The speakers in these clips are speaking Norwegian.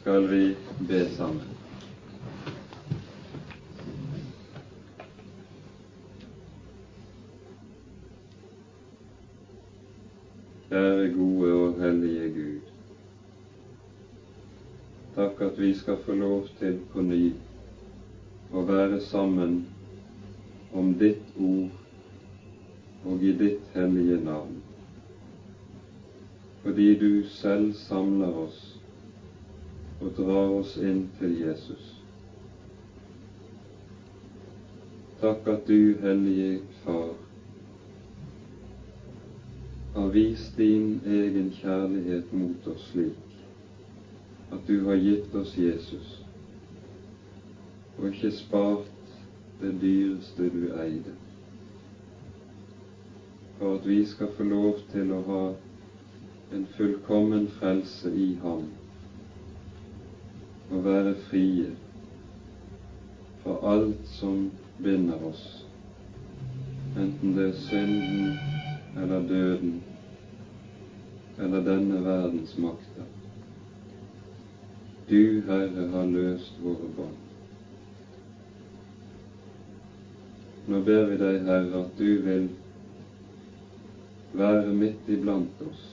skal vi be sammen. Kjære gode og hellige Gud. Takk at vi skal få lov til på ny å være sammen om ditt ord og i ditt hellige navn. Fordi du selv samler oss og drar oss inn til Jesus. Takk at du, Hellige Far, har vist din egen kjærlighet mot oss slik at du har gitt oss Jesus, og ikke spart det dyreste du eide, for at vi skal få lov til å ha en fullkommen frelse i Ham og være frie fra alt som binder oss, enten det er synden eller døden eller denne verdens makter. Du, Herre, har løst våre bånd. Nå ber vi deg, Herre, at du vil være midt iblant oss,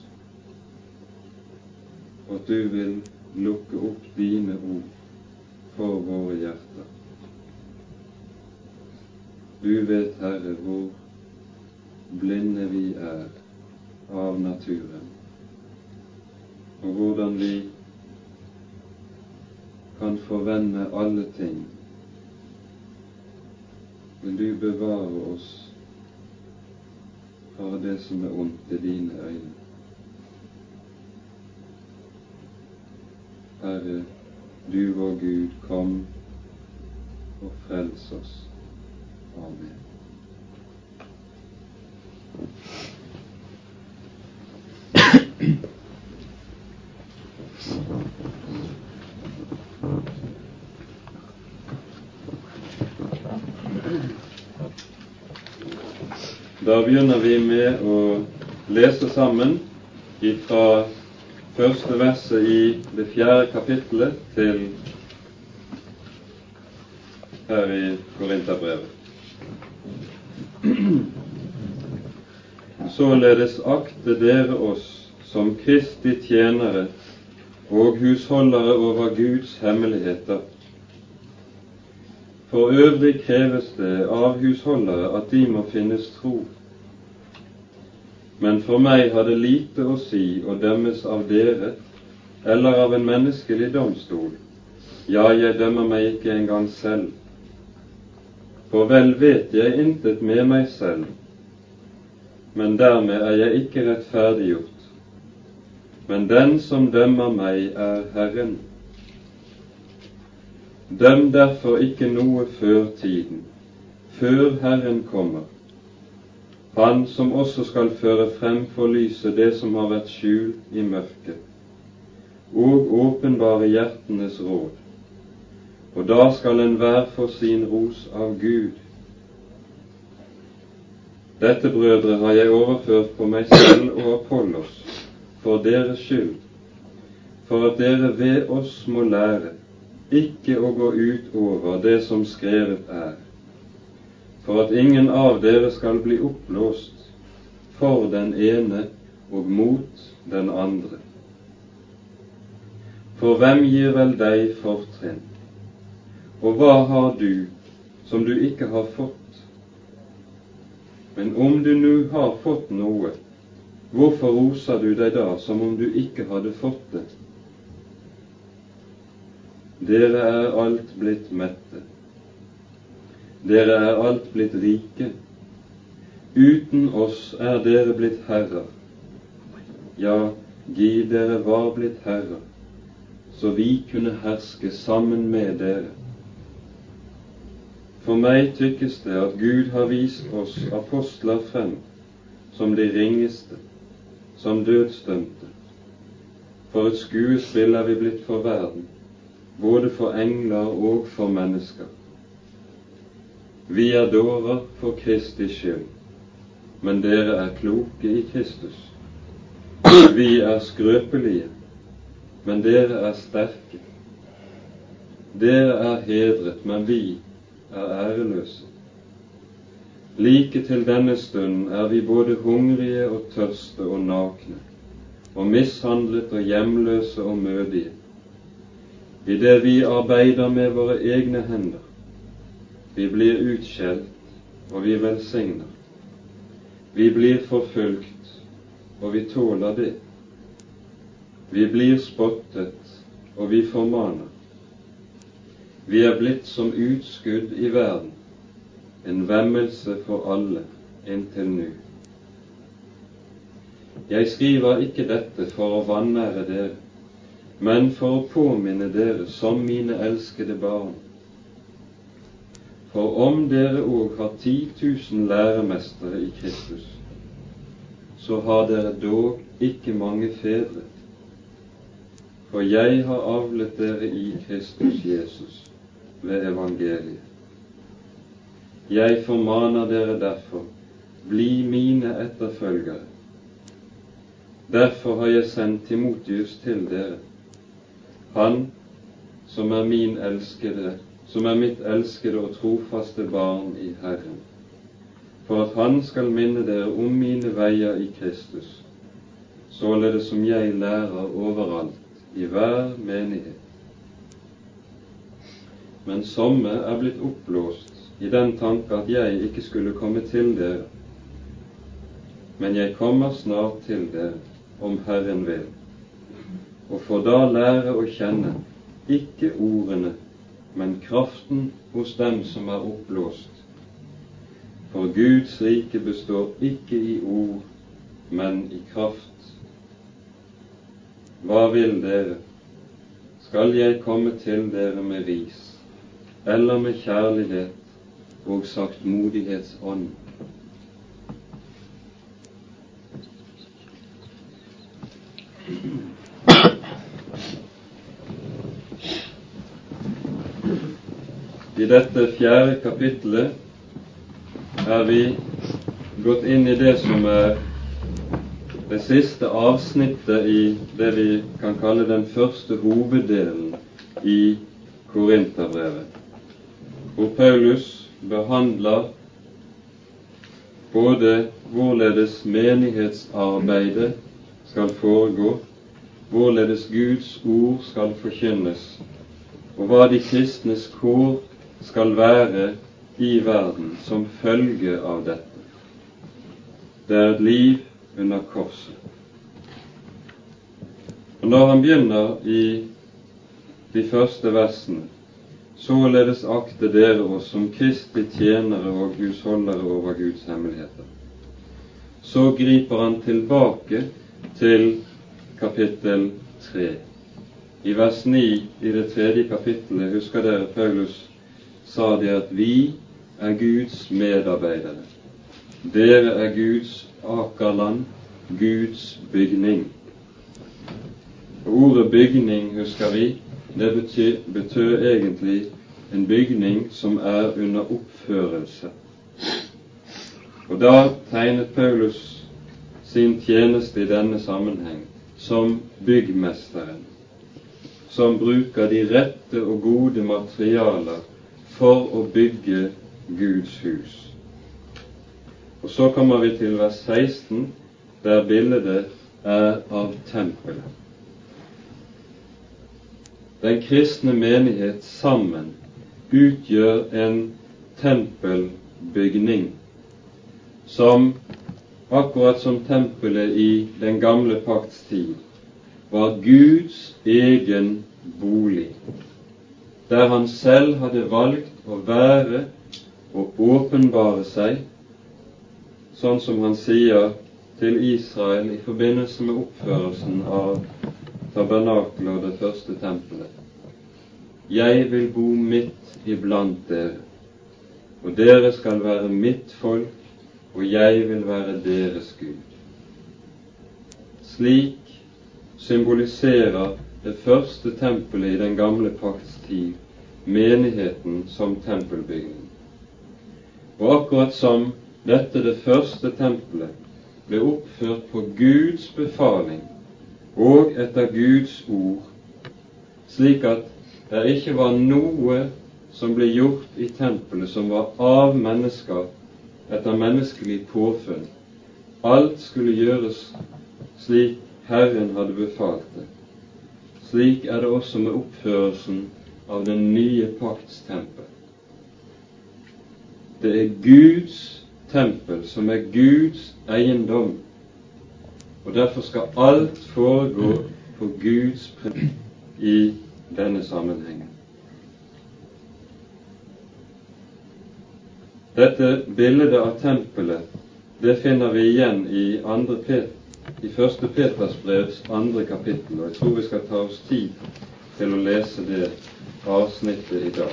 og at du vil lukke opp dine ord for våre hjerter. Du vet, Herre, hvor blinde vi er av naturen, og hvordan vi kan forvende alle ting. Men du bevarer oss fra det som er ondt i dine øyne. Herre, du vår Gud, kom og frels oss. Amen. Da begynner vi med å lese sammen fra første verset i det fjerde kapittelet til her i Korinterbrevet. Således akte dere oss som Kristi tjenere og husholdere over Guds hemmeligheter. For øvrig kreves det av husholdere at de må finnes tro. Men for meg har det lite å si å dømmes av dere eller av en menneskelig domstol. Ja, jeg dømmer meg ikke engang selv. For vel vet jeg intet med meg selv, men dermed er jeg ikke rettferdiggjort. Men den som dømmer meg, er Herren. Døm derfor ikke noe før tiden, før Herren kommer, Han som også skal føre frem for lyset det som har vært skjult i mørket, og åpenbare hjertenes råd. Og da skal enhver få sin ros av Gud. Dette, brødre, har jeg overført på meg selv og Apollos for deres skyld, for at dere ved oss må lære ikke å gå ut over det som skrevet er, for at ingen av dere skal bli oppblåst for den ene og mot den andre. For hvem gir vel deg fortrinn, og hva har du som du ikke har fått? Men om du nå har fått noe, hvorfor roser du deg da som om du ikke hadde fått det? Dere er alt blitt mette. Dere er alt blitt rike. Uten oss er dere blitt herrer. Ja, gi dere var blitt herrer, så vi kunne herske sammen med dere. For meg tykkes det at Gud har vist oss apostler frem som de ringeste, som dødsdømte. For et skuespill er vi blitt for verden både for engler og for mennesker. Vi er dårer for Kristi skyld, men dere er kloke i Kristus. Vi er skrøpelige, men dere er sterke. Dere er hedret, men vi er æreløse. Like til denne stunden er vi både hungrige og tørste og nakne, og mishandlet og hjemløse og mødige. Idet vi arbeider med våre egne hender, vi blir utskjelt, og vi velsigner. Vi blir forfulgt, og vi tåler det. Vi blir spottet, og vi formaner. Vi er blitt som utskudd i verden, en vemmelse for alle inntil nå. Jeg skriver ikke dette for å vanære dere, men for å påminne dere som mine elskede barn. For om dere òg har 10 000 læremestere i Kristus, så har dere dog ikke mange fedre. For jeg har avlet dere i Kristus Jesus ved evangeliet. Jeg formaner dere derfor, bli mine etterfølgere. Derfor har jeg sendt Timotius til dere, han som er min elskede, som er mitt elskede og trofaste barn i Herren, for at han skal minne dere om mine veier i Kristus, således som jeg lærer overalt i hver menighet. Men somme er blitt oppblåst i den tanke at jeg ikke skulle komme til dere. Men jeg kommer snart til dere, om Herren vil, og får da lære å kjenne ikke ordene, men kraften hos dem som er oppblåst. For Guds rike består ikke i ord, men i kraft. Hva vil dere? Skal jeg komme til dere med ris? eller med kjærlighet og saktmodighetsånd. Dette fjerde kapittelet er vi gått inn i det som er det siste avsnittet i det vi kan kalle den første hoveddelen i Korinterbrevet. Hvor Paulus behandler både hvorledes menighetsarbeidet skal foregå, hvorledes Guds ord skal forkynnes, og hva de kristnes kår skal være i verden som følge av dette. Det er et liv under korset. Og Når han begynner i de første versene, Således akte dere oss som Kristi tjenere og husholdere over Guds hemmeligheter. Så griper han tilbake til kapittel 3. I vers 9 i det tredje kapittelet husker dere Paulus sa de at vi er Guds medarbeidere. Dere er Guds akerland, Guds bygning. Ordet bygning, husker vi, det betyr, betød egentlig en bygning som er under oppførelse. Og da tegnet Paulus sin tjeneste i denne sammenheng som byggmesteren, som bruker de rette og gode materialer for å bygge Guds hus. Og så kommer vi til vers 16, der bildet er av tempelet den kristne menighet sammen utgjør en tempelbygning som, akkurat som tempelet i den gamle pakts tid, var Guds egen bolig, der han selv hadde valgt å være og åpenbare seg, sånn som han sier til Israel i forbindelse med oppførelsen av tabernakelet og det første tempelet. Jeg vil bo midt iblant dere, og dere skal være mitt folk, og jeg vil være deres Gud. Slik symboliserer det første tempelet i den gamle pakts tid menigheten som tempelbygning. Og akkurat som dette det første tempelet ble oppført på Guds befaling og etter Guds ord, slik at det ikke var noe som ble gjort i tempelet som var av mennesker etter menneskelig påfunn. Alt skulle gjøres slik Herren hadde befalt det. Slik er det også med oppførelsen av den nye pakts tempel. Det er Guds tempel som er Guds eiendom, og derfor skal alt foregå på Guds prinsipp i denne sammenhengen. Dette bildet av tempelet det finner vi igjen i, Pet, i 1. Peters brevs andre kapittel, og jeg tror vi skal ta oss tid til å lese det avsnittet i dag.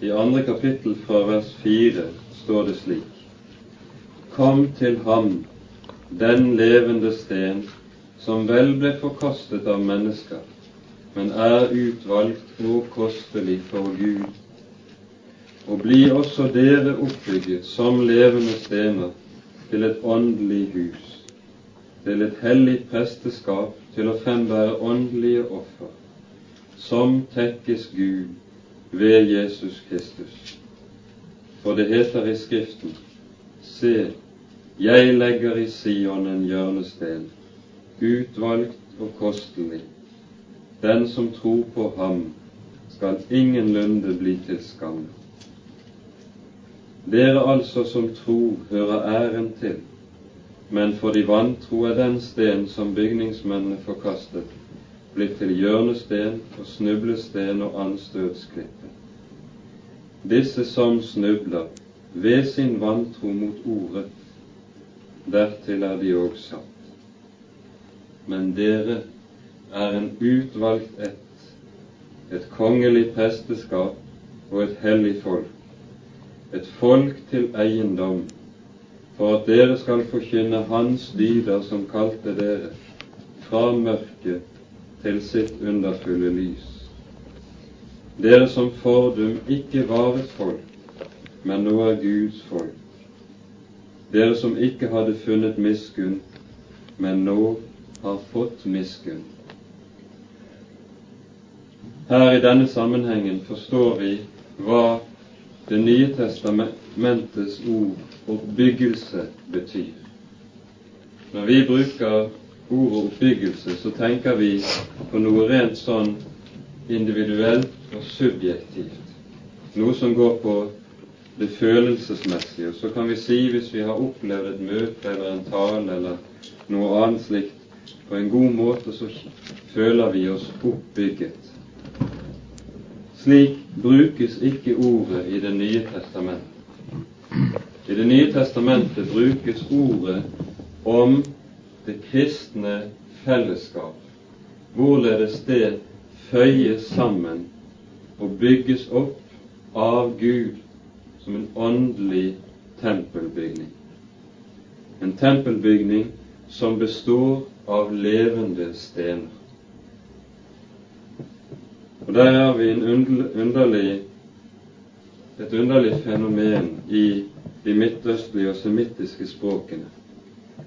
I andre kapittel fra vers fire står det slik:" Kom til ham den levende sten, som vel ble forkastet av mennesker, men er utvalgt og kostelig for Gud. Og bli også dere oppbygget som levende stener til et åndelig hus, til et hellig presteskap, til å frembære åndelige offer, som tekkes Gud ved Jesus Kristus. For det heter i Skriften, Se, jeg legger i Sion en hjørnesten, utvalgt og kostelig. Den som tror på ham, skal ingenlunde bli til skamme. Dere altså som tro hører æren til, men for de vantro er den sten som bygningsmennene forkastet, blitt til hjørnesten og snublesten og anstøtsklippe. Disse som snubler ved sin vantro mot ordet, dertil er de òg satt. Men dere er en utvalgt ett, et kongelig presteskap og et hellig folk, et folk til eiendom, for at dere skal forkynne Hans dyder som kalte dere fra mørket til sitt underfulle lys. Dere som fordum ikke var et folk, men nå er Guds folk dere som ikke hadde funnet miskunn, men nå har fått miskunn. Her i denne sammenhengen forstår vi hva Det nye testamentets ord oppbyggelse betyr. Når vi bruker ordet oppbyggelse, så tenker vi på noe rent sånn individuelt og subjektivt. Noe som går på det følelsesmessige. Og så kan vi si, hvis vi har opplevd et møte eller en tale eller noe annet slikt på en god måte, så føler vi oss oppbygget. Slik brukes ikke ordet i Det nye testamentet. I Det nye testamentet brukes ordet om det kristne fellesskap, hvorledes det føyes sammen og bygges opp av Gud som en åndelig tempelbygning. En tempelbygning som består av levende stener. Og Der har vi underlig, et underlig fenomen i de midtøstlige og semittiske språkene.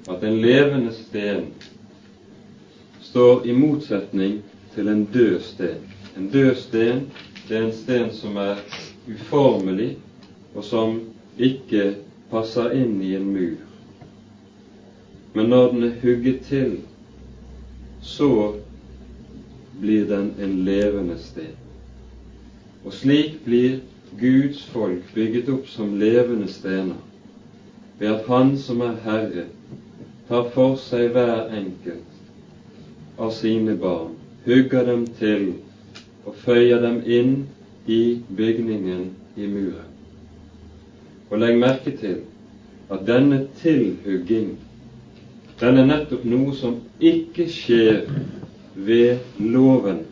At en levende sten står i motsetning til en død sten. En død sten det er en sten som er uformelig, og som ikke passer inn i en mur. Men når den er hugget til, så blir den en levende sten. Og slik blir Guds folk bygget opp som levende stener, ved at Han som er Herre, tar for seg hver enkelt av sine barn, hugger dem til og føyer dem inn i bygningen i muren. Og legg merke til at denne tilhugging, den er nettopp noe som ikke skjer ved loven,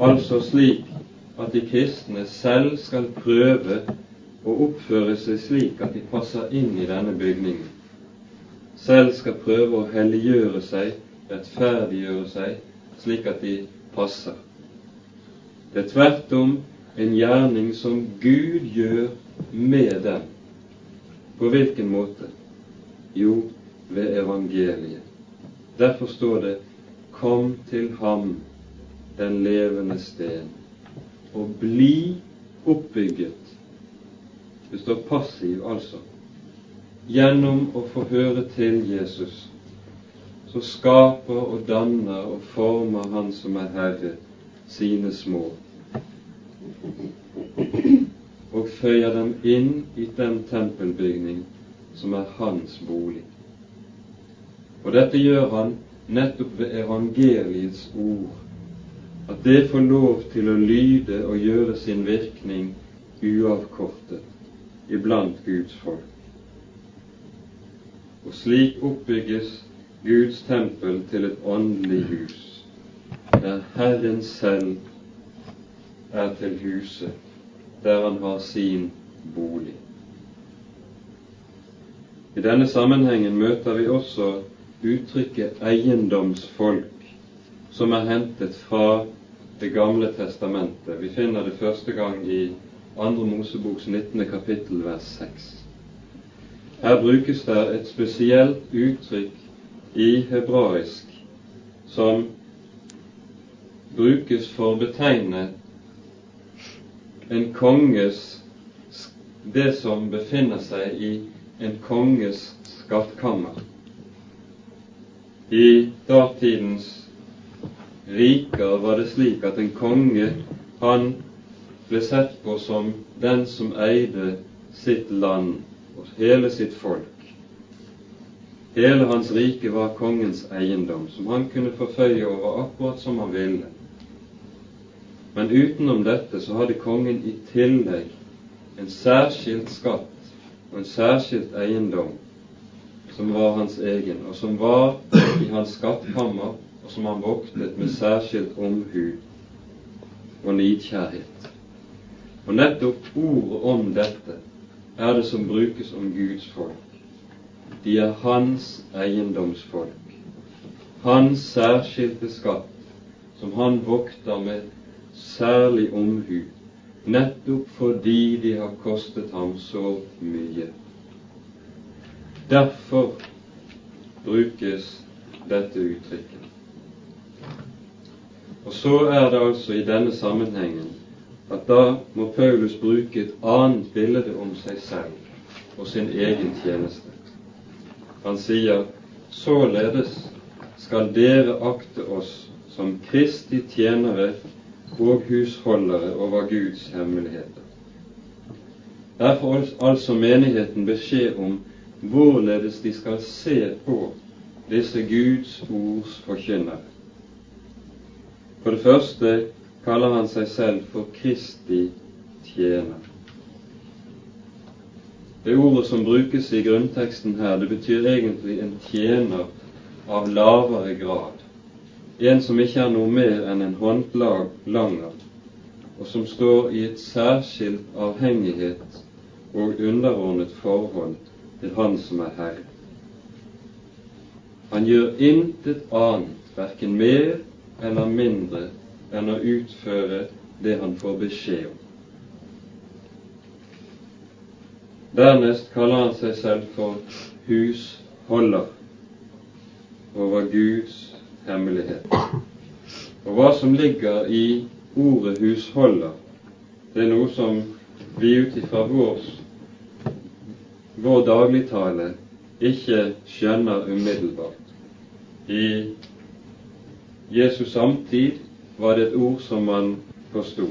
altså slik at de kristne selv skal prøve å oppføre seg slik at de passer inn i denne bygningen, selv skal prøve å helliggjøre seg, rettferdiggjøre seg, slik at de passer. Det er tvert om en gjerning som Gud gjør med dem. På hvilken måte? Jo, ved evangeliet. Derfor står det 'Kom til ham, den levende sten', og bli oppbygget. Det står passiv, altså. Gjennom å få høre til Jesus, så skaper og danner og former Han som er Herre, sine små og føyer dem inn i den tempelbygning som er hans bolig. Og dette gjør han nettopp ved evangeliets ord, at det får lov til å lyde og gjøre sin virkning uavkortet iblant Guds folk. Og slik oppbygges Guds tempel til et åndelig hus, der Herren selv er til huset, der han har sin bolig. I denne sammenhengen møter vi også uttrykket eiendomsfolk, som er hentet fra Det gamle testamentet. Vi finner det første gang i Andre Moseboks 19. kapittel vers 6. Her brukes det et spesielt uttrykk i hebraisk som brukes for å betegne en konges det som befinner seg i en konges skattkammer. I datidens riker var det slik at en konge han ble sett på som den som eide sitt land og hele sitt folk. Hele hans rike var kongens eiendom, som han kunne forføye over akkurat som han ville. Men utenom dette så hadde kongen i tillegg en særskilt skatt og en særskilt eiendom som var hans egen, og som var i hans skattkammer, og som han voktet med særskilt omhu og nidkjærhet. Og nettopp ordet om dette er det som brukes om Guds folk. De er hans eiendomsfolk, hans særskilte skatt, som han vokter med særlig omhu, nettopp fordi de har kostet ham så mye. Derfor brukes dette uttrykket. Og så er det altså i denne sammenhengen at da må Paulus bruke et annet bilde om seg selv og sin egen tjeneste. Han sier således skal dere akte oss som Kristi tjenere og husholdere over Guds hemmeligheter. Derfor altså menigheten beskjed om hvorledes de skal se på disse Guds ords forkynnere. For det første kaller han seg selv for Kristi tjener. Det ordet som brukes i grunnteksten her, det betyr egentlig en tjener av lavere grad en som ikke er noe mer enn en håndlanger, og som står i et særskilt avhengighet og underordnet forhold til Han som er Herre. Han gjør intet annet, verken mer eller mindre, enn å utføre det han får beskjed om. Dernest kaller han seg selv for husholder over Guds hemmelighet. Og hva som ligger i ordet husholder, det er noe som vi ut ifra vår, vår dagligtale ikke skjønner umiddelbart. I Jesus samtid var det et ord som man forsto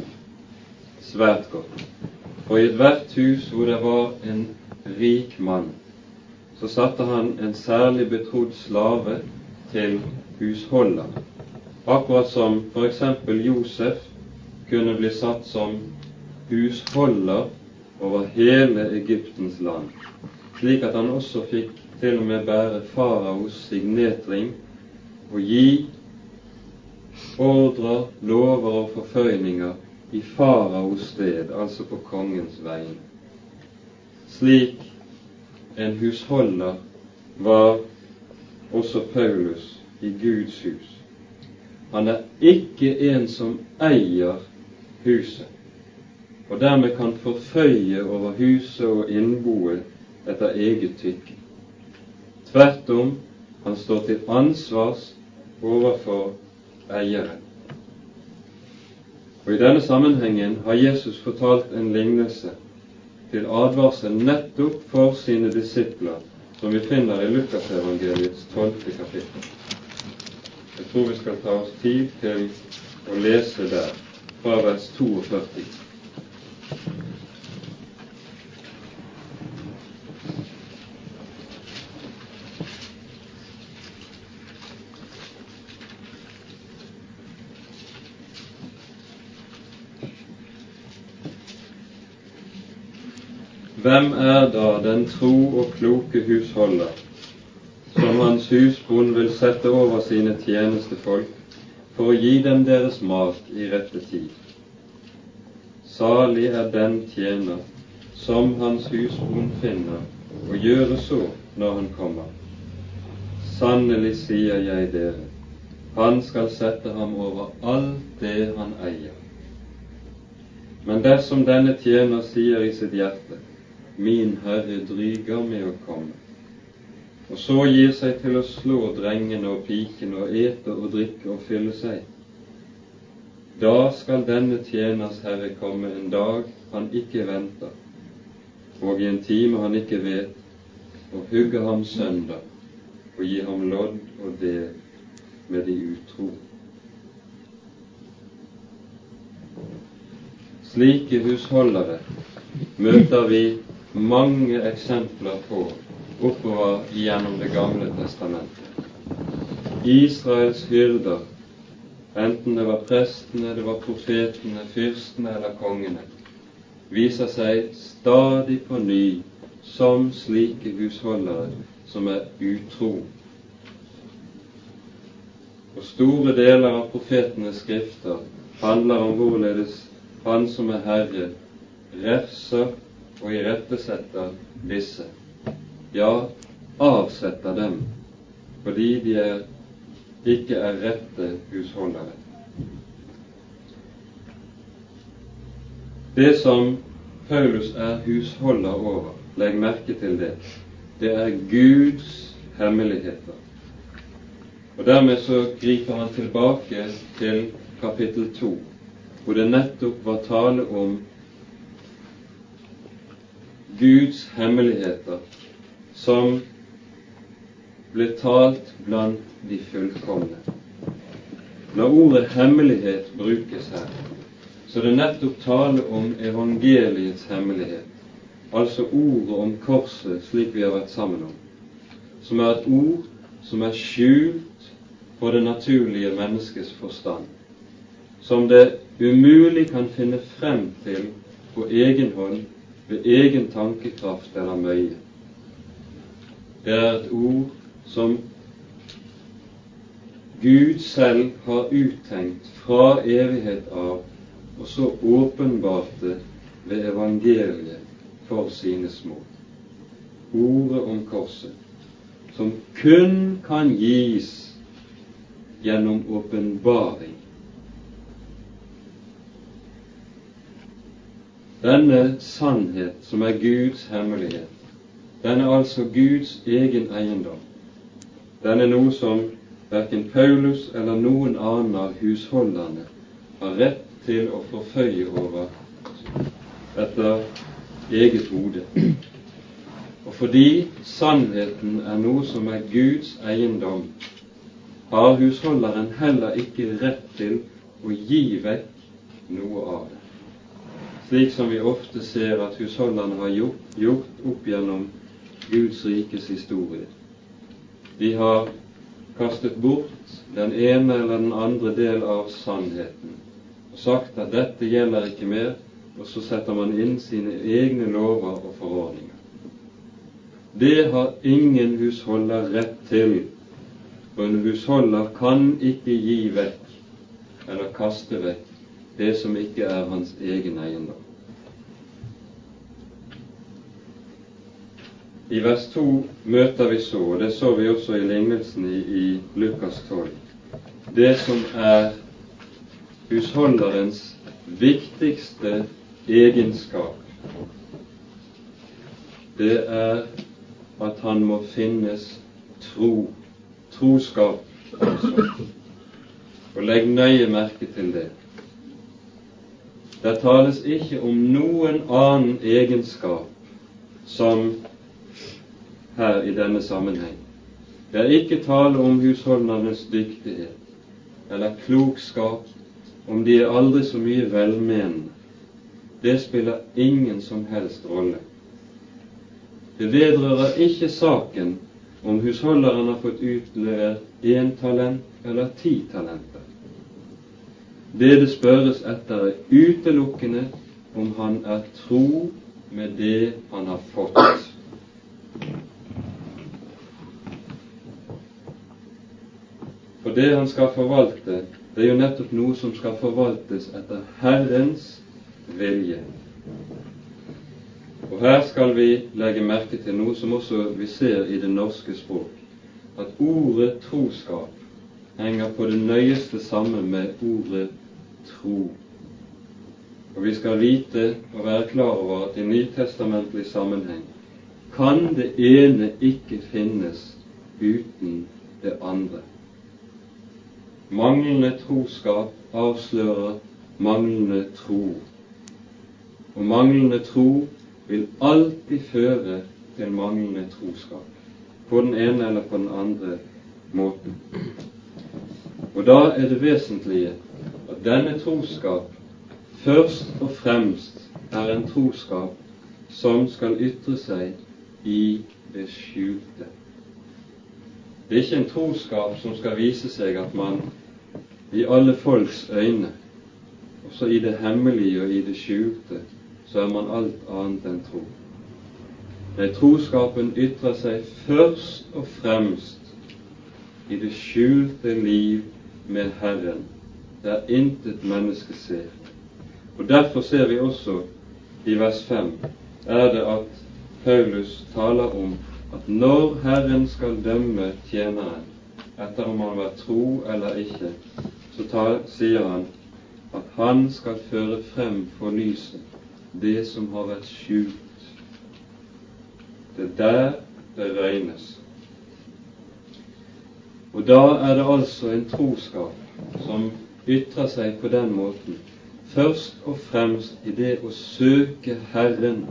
svært godt. For i ethvert hus hvor det var en rik mann, så satte han en særlig betrodd slave til husholder. Akkurat som f.eks. Josef kunne bli satt som husholder over hele Egyptens land, slik at han også fikk til og med bære faraos signetring og gi ordrer, lover og forføyninger i faraos sted, altså på kongens vegne. Slik en husholder var også Paulus i Guds hus. Han er ikke en som eier huset. Og dermed kan forføye over huset og innboet etter eget tykke. Tvert om, han står til ansvars overfor eieren. Og I denne sammenhengen har Jesus fortalt en lignelse til advarsel nettopp for sine disipler, som vi finner i Lukasevangeliets tolvte kapittel. Jeg tror vi skal ta oss tid til å lese der, fra vers 42. Hvem er da den tro og kloke husholder, som hans husbond vil sette over sine tjenestefolk for å gi dem deres mat i rette tid? Salig er den tjener som hans husbond finner, og gjøre så når han kommer. Sannelig sier jeg dere, han skal sette ham over alt det han eier. Men dersom denne tjener sier i sitt hjerte, Min Herre dryger med å komme, og så gir seg til å slå drengene og pikene og ete og drikke og fylle seg, da skal denne tjeners herre komme en dag han ikke venter, og i en time han ikke vet, og hugge ham søndag og gi ham lodd og del med de utro. Slike husholdere møter vi mange eksempler på oppover gjennom Det gamle testamentet. Israels hyrder, enten det var prestene, det var profetene, fyrstene eller kongene, viser seg stadig på ny som slike husholdere som er utro. Og store deler av profetenes skrifter handler om hvorledes Han som er Herre, refser og irettesetter disse, ja, avsetter dem fordi de er, ikke er rette husholdere. Det som Paulus er husholder over, legg merke til det, det er Guds hemmeligheter. Og Dermed så griper han tilbake til kapittel to, hvor det nettopp var tale om Guds hemmeligheter som ble talt blant de fullkomne. Når ordet hemmelighet brukes her, så det nettopp tale om evangeliets hemmelighet, altså ordet om korset slik vi har vært sammen om, som er et ord som er skjult for det naturlige menneskets forstand, som det umulig kan finne frem til på egen hånd ved egen tankekraft eller møye. Det er et ord som Gud selv har uttenkt fra evighet av, og så åpenbarte ved evangeliet for sine små. Ordet om korset, som kun kan gis gjennom åpenbaring Denne sannhet, som er Guds hemmelighet, den er altså Guds egen eiendom. Den er noe som verken Paulus eller noen annen av husholderne har rett til å forføye over etter eget hode. Og fordi sannheten er noe som er Guds eiendom, har husholderen heller ikke rett til å gi vekk noe av det slik som vi ofte ser at husholderne har gjort, gjort opp gjennom Guds rikes historie. De har kastet bort den ene eller den andre del av sannheten og sagt at dette gjelder ikke mer, og så setter man inn sine egne lover og forordninger. Det har ingen husholder rett til, og en husholder kan ikke gi vekk eller kaste vekk det som ikke er hans egen eiendom. I vers 2 møter vi så, og det så vi også i lignelsen i, i Lukas 12, det som er husholderens viktigste egenskap, det er at han må finnes tro. Troskap, altså. Og legg nøye merke til det. Det tales ikke om noen annen egenskap som her i denne sammenheng. Det er ikke tale om husholdnernes dyktighet eller klokskap, om de er aldri så mye velmenende. Det spiller ingen som helst rolle. Det vedrører ikke saken om husholderen har fått utlevert én talent eller ti talenter. Det det spørres etter, er utelukkende om han er tro med det han har fått. For det han skal forvalte, det er jo nettopp noe som skal forvaltes etter Herrens vilje. Og her skal vi legge merke til noe som også vi ser i det norske språk, at ordet troskap henger på det nøyeste sammen med ordet tro. Og vi skal vite og være klar over at i nytestamentlig sammenheng kan det ene ikke finnes uten det andre. Manglende troskap avslører manglende tro. Og manglende tro vil alltid føre til manglende troskap, på den ene eller på den andre måten. Og da er det vesentlige at denne troskap først og fremst er en troskap som skal ytre seg i det skjulte. Det er ikke en troskap som skal vise seg at man i alle folks øyne, også i det hemmelige og i det skjulte, så er man alt annet enn tro. Nei, troskapen ytrer seg først og fremst i det skjulte liv med Herren, der intet menneske ser. Og Derfor ser vi også i vers 5 er det at Paulus taler om at når Herren skal dømme tjeneren etter om han var tro eller ikke, så tar, sier han at han skal føre frem for lyset det som har vært skjult. Det er der det regnes. Og da er det altså en troskap som ytrer seg på den måten, først og fremst i det å søke Herren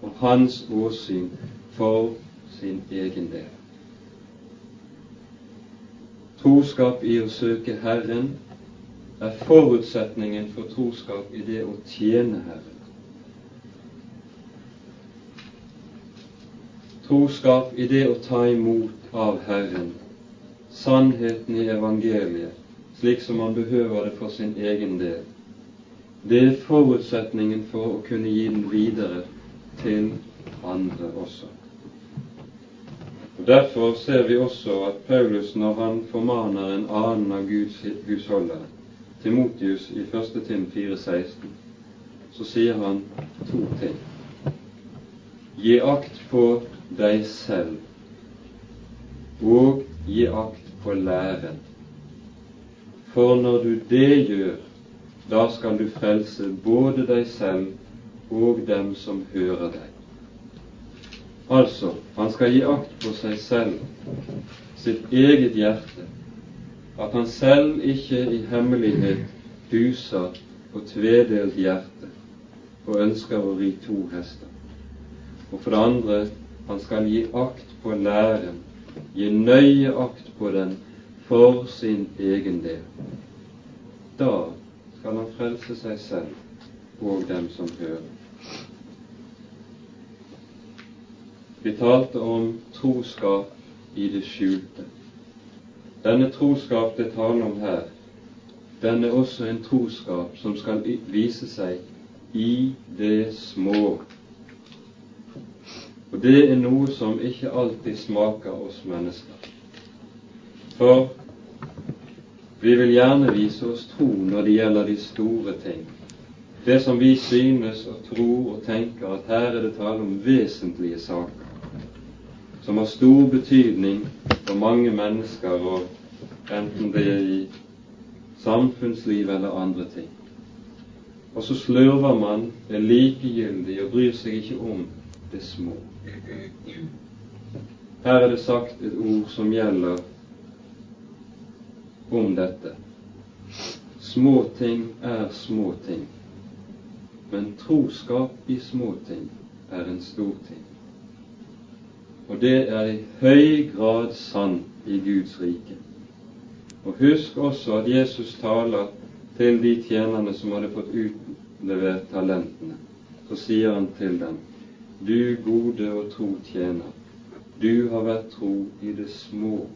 og Hans åsyn for sin egen del. Troskap i å søke Herren er forutsetningen for troskap i det å tjene Herren. Troskap i det å ta imot av Herren sannheten i evangeliet, slik som man behøver det for sin egen del. Det er forutsetningen for å kunne gi den videre til andre også. Og Derfor ser vi også at Paulus, når han formaner en annen av Guds husholdere, Timotius i 1. Tim 4,16, så sier han to ting. Gi akt på deg selv, og gi akt på læren. For når du det gjør, da skal du frelse både deg selv og dem som hører deg. Altså, han skal gi akt på seg selv, sitt eget hjerte, at han selv ikke i hemmelighet huser på tvedelt hjerte og ønsker å ri to hester. Og for det andre, han skal gi akt på læren, gi nøye akt på den for sin egen del. Da skal han frelse seg selv og dem som hører. Vi talte om troskap i det skjulte. Denne troskap det taler om her, den er også en troskap som skal vise seg i det små. Og det er noe som ikke alltid smaker oss mennesker. For vi vil gjerne vise oss tro når det gjelder de store ting. Det som vi synes og tror og tenker at her er det tale om vesentlige saker som har stor betydning for mange mennesker, og enten det er i samfunnsliv eller andre ting. og så slurver man, er likegyldig og bryr seg ikke om det små. Her er det sagt et ord som gjelder om dette. Små ting er små ting, men troskap i små ting er en stor ting. Og det er i høy grad sant i Guds rike. Og husk også at Jesus taler til de tjenerne som hadde fått utlevert talentene. Så sier han til dem, du gode og tro tjener, du har vært tro i det små.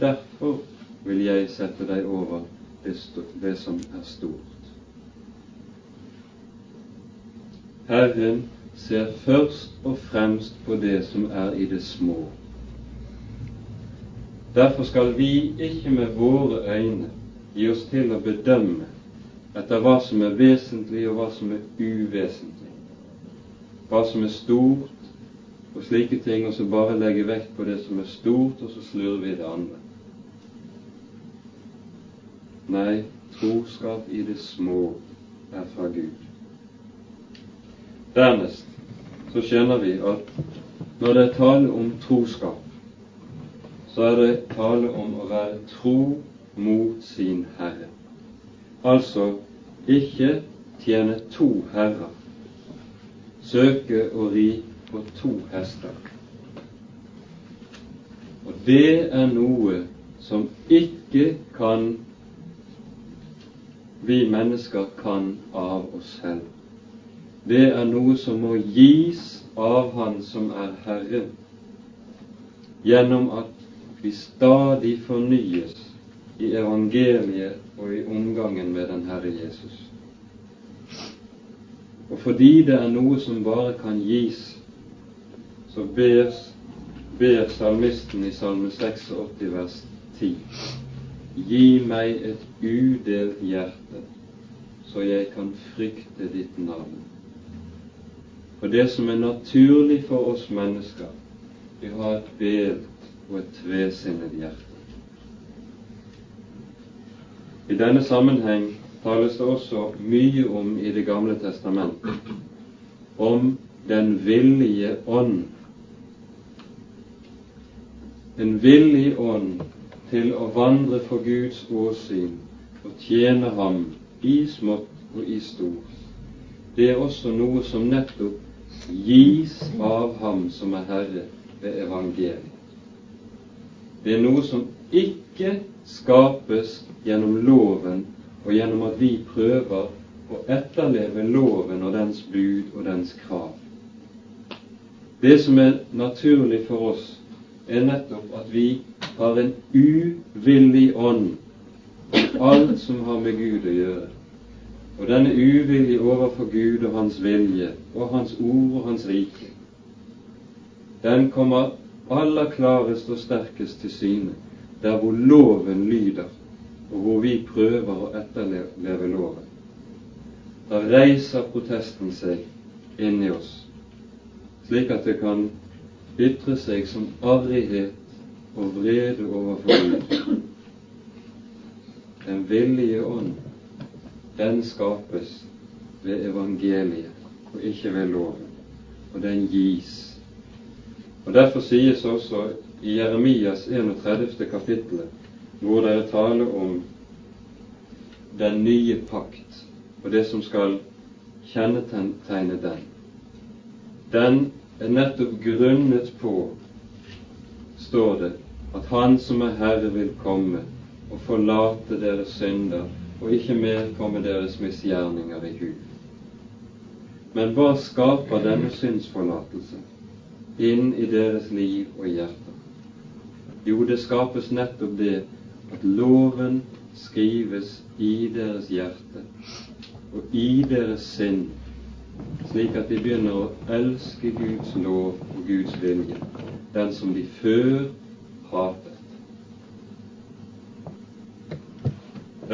Derfor vil jeg sette deg over det, som er stort. Herren ser først og fremst på det som er i det små. Derfor skal vi ikke med våre øyne gi oss til å bedømme etter hva som er vesentlig og hva som er uvesentlig, hva som er stort og slike ting, og så bare legge vekt på det som er stort, og så slurver vi det andre. Nei, troskap i det små er fra Gud. Dernest så skjønner vi at når det er tale om troskap, så er det tale om å være tro mot sin Herre. Altså ikke tjene to herrer, søke å ri på to hester. Og det er noe som ikke kan vi mennesker kan av oss selv. Det er noe som må gis av Han som er Herre, gjennom at vi stadig fornyes i evangeliet og i omgangen med den Herre Jesus. Og fordi det er noe som bare kan gis, så ber, ber salmisten i Salme 86 vers 10 Gi meg et udelt hjerte, så jeg kan frykte ditt navn. For det som er naturlig for oss mennesker, vi har et delt og et tvesinnet hjerte. I denne sammenheng tales det også mye om i Det gamle testamentet om den villige ånd. En villig ånd til å vandre for Guds åsyn og tjene Ham i smått og i stort. Det er også noe som nettopp gis av Ham som er Herre ved evangeliet. Det er noe som ikke skapes gjennom loven og gjennom at vi prøver å etterleve loven og dens bud og dens krav. Det som er naturlig for oss, er nettopp at vi har en uvillig ånd alt som har med Gud å gjøre. Og denne uvilje overfor Gud og Hans vilje og Hans ord og Hans rike, den kommer aller klarest og sterkest til syne der hvor loven lyder, og hvor vi prøver å etterleve loven. Da reiser protesten seg inni oss, slik at det kan ytre seg som arrighet og vrede overfor Gud. Den villige ånd, den skapes ved evangeliet og ikke ved loven, og den gis. Og Derfor sies også i Jeremias 31. kapittel, hvor det er tale om den nye pakt og det som skal kjennetegne den. Den er nettopp grunnet på, står det, at Han som er Herre, vil komme og forlate deres synder og ikke mer komme deres misgjerninger i hu. Men hva skaper denne syndsforlatelse inn i deres liv og hjerter? Jo, det skapes nettopp det at loven skrives i deres hjerte og i deres sinn, slik at de begynner å elske Guds lov og Guds vilje, den som de før hatet.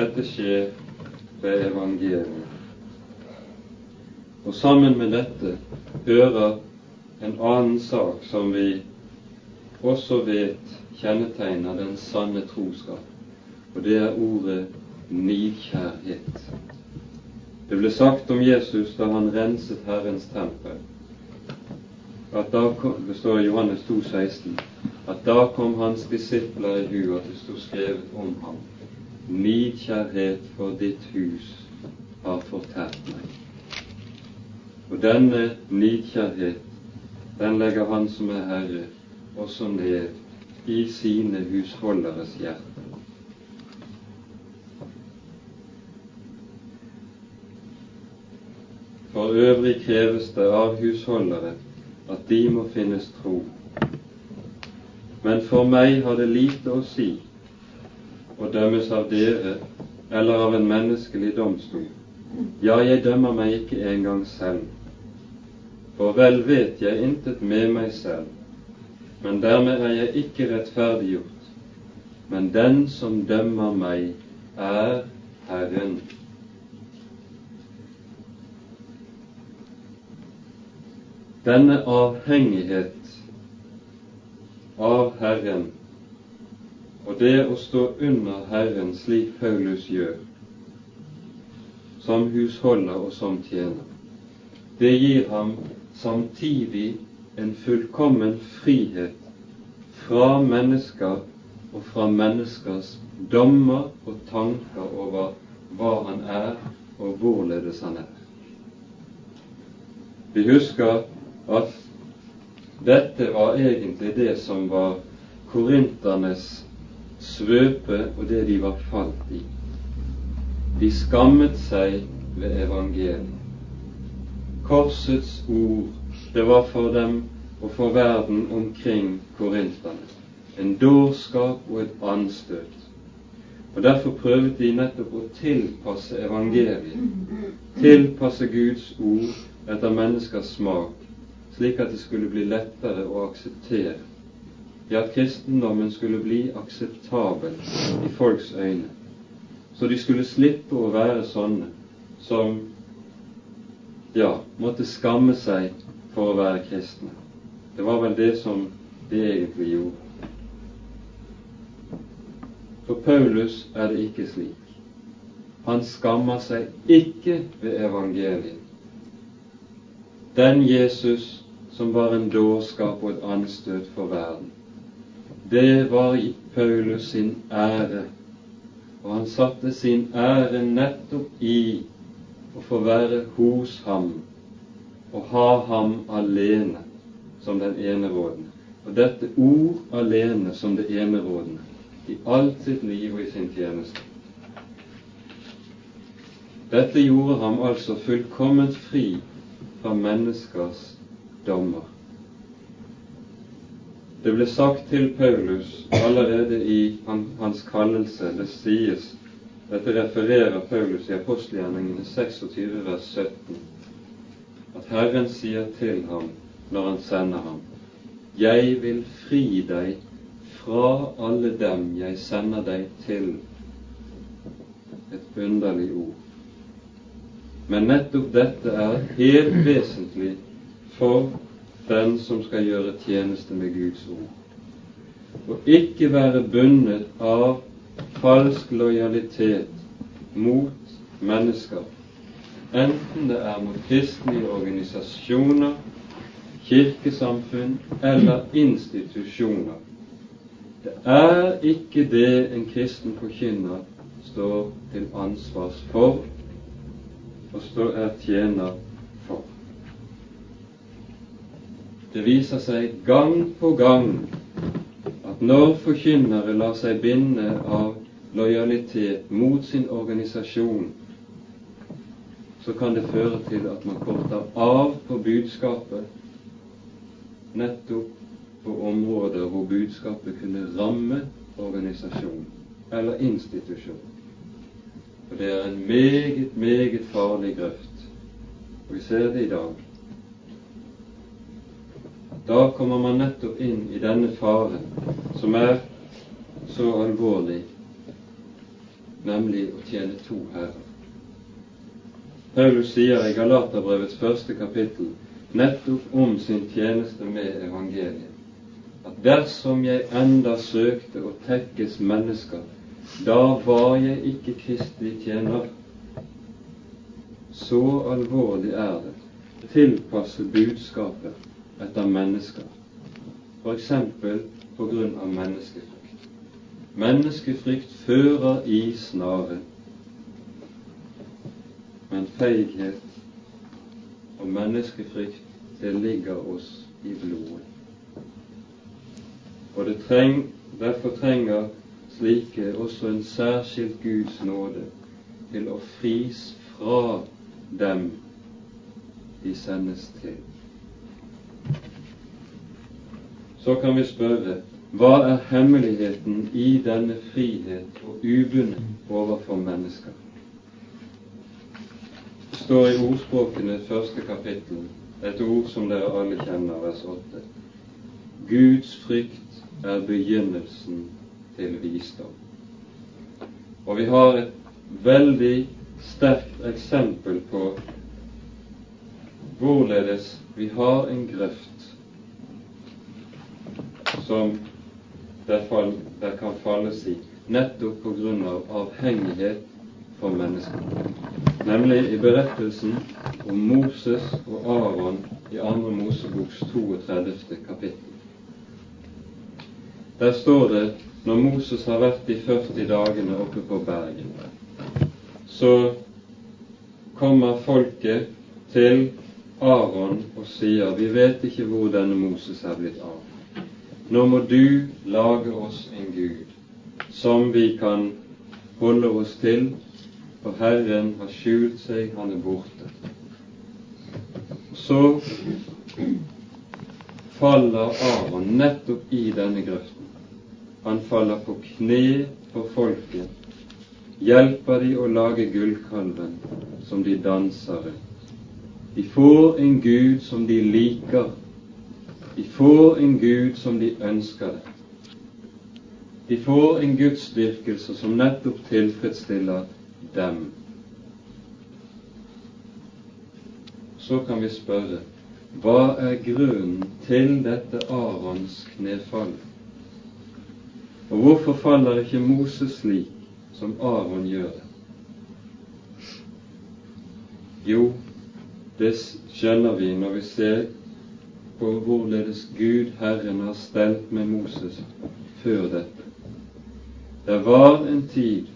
Dette skjer ved evangeliet. Og sammen med dette hører en annen sak som vi også vet kjennetegner den sanne troskap, og det er ordet nidkjærhet. Det ble sagt om Jesus da han renset Herrens tempel, at da kom, det står i Johannes 2, 16, at da kom hans disipler i hu at det sto skrevet om ham. Nidkjærhet for ditt hus har fortært meg. Og denne nidkjærhet, den legger Han som er Herre, også ned i sine husholderes hjerte. For øvrig kreves det av husholdere at de må finnes tro. Men for meg har det lite å si å dømmes av dere eller av en menneskelig domstol. Ja, jeg dømmer meg ikke engang selv. For vel vet jeg intet med meg selv, men dermed er jeg ikke rettferdiggjort. Men den som dømmer meg, er Herren. Denne avhengighet av Herren og det å stå under Herren slik Paulus gjør, som husholder og som tjener, det gir ham samtidig en fullkommen frihet fra mennesker og fra menneskers dommer og tanker over hva han er, og hvorledes han er. Vi husker at dette var egentlig det som var korinternes svøpe og det de var falt i. De skammet seg ved evangeliet. Korsets ord, det var for dem og for verden omkring korinterne en dårskap og et anstøt. Og Derfor prøvde de nettopp å tilpasse evangeliet, tilpasse Guds ord etter menneskers smak, slik at det skulle bli lettere å akseptere, ja, at kristendommen skulle bli akseptabel i folks øyne, så de skulle slippe å være sånne som ja, måtte skamme seg for å være kristne. Det var vel det som de egentlig gjorde. For Paulus er det ikke slik. Han skammer seg ikke ved evangeliet. Den Jesus som var en dårskap og et anstøt for verden, det var i Paulus sin ære, og han satte sin ære nettopp i å få være hos ham og ha ham alene som den enerådende. Og dette ord alene som det enerådende i alt sitt liv og i sin tjeneste. Dette gjorde ham altså fullkomment fri fra menneskers dommer. Det ble sagt til Paulus allerede i hans kallelse, det sies dette refererer Paulus i apostelgjerningene 26, vers 17. At Herren sier til ham når han sender ham, Jeg vil fri deg fra alle dem jeg sender deg til. Et underlig ord. Men nettopp dette er helt vesentlig for den som skal gjøre tjeneste med Guds ord. Å ikke være bundet av falsk lojalitet mot mennesker, enten det er mot kristne organisasjoner, kirkesamfunn eller institusjoner. Det er ikke det en kristen forkynner står til ansvars for og står er tjener for. Det viser seg gang på gang at når forkynnere lar seg binde av lojalitet mot sin organisasjon, så kan det føre til at man korter av på budskapet nettopp på områder hvor budskapet kunne ramme organisasjon eller institusjon. Og det er en meget, meget farlig grøft. Og vi ser det i dag. Da kommer man nettopp inn i denne faren som er så alvorlig nemlig å tjene to herrer. Paulus sier i Galaterbrevets første kapittel nettopp om sin tjeneste med evangeliet at dersom jeg enda søkte å tekkes mennesker, da var jeg ikke kristelig tjener. så alvorlig er det tilpasse budskapet etter mennesker, f.eks. på grunn av menneskefrykt. Menneskefrykt fører i snaren, men feighet og menneskefrykt, det ligger oss i blodet. Og det treng, derfor trenger slike også en særskilt Guds nåde til å fris fra dem de sendes til. Så kan vi spørre hva er hemmeligheten i denne frihet og ubundet overfor mennesker? Det står i ordspråkene første kapittel et ord som dere alle kjenner, vers 8. Guds frykt er begynnelsen til visdom. Og vi har et veldig sterkt eksempel på hvorledes vi har en grøft som det, fall, det kan falles i nettopp på grunn av avhengighet for mennesker. Nemlig i berettelsen om Moses og Aron i 2. Moseboks 32. kapittel. Der står det når Moses har vært de 40 dagene oppe på bergen, så kommer folket til Aron og sier vi vet ikke hvor denne Moses er blitt av. Nå må du lage oss en Gud som vi kan holde oss til, for Herren har skjult seg, han er borte. Så faller Aron nettopp i denne grøften. Han faller på kne for folket, hjelper de å lage gullkalven som de danser rundt. De får en Gud som de liker. De får en Gud som de ønsker det. De får en gudsdyrkelse som nettopp tilfredsstiller dem. Så kan vi spørre hva er grunnen til dette Arons knefall? Og hvorfor faller ikke Moses slik som Aron gjør det? Jo, det skjønner vi når vi ser på hvorledes Gud Herren har stelt med Moses før dette. Det var en tid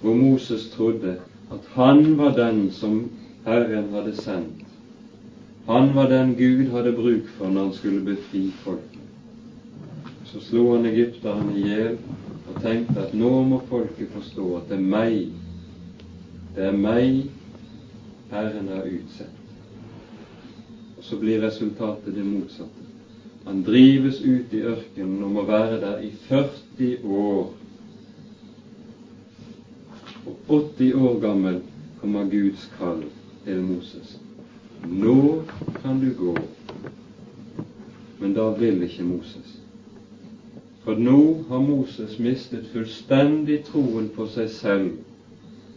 hvor Moses trodde at han var den som Herren hadde sendt. Han var den Gud hadde bruk for når han skulle befri folket så slo han egypterne i hjel og tenkte at nå må folket forstå at det er meg, det er meg Herren har utsett. Så blir resultatet det motsatte. Han drives ut i ørkenen og må være der i 40 år. Og 80 år gammel kommer Guds kall til Moses. Nå kan du gå. Men da vil ikke Moses. For nå har Moses mistet fullstendig troen på seg selv,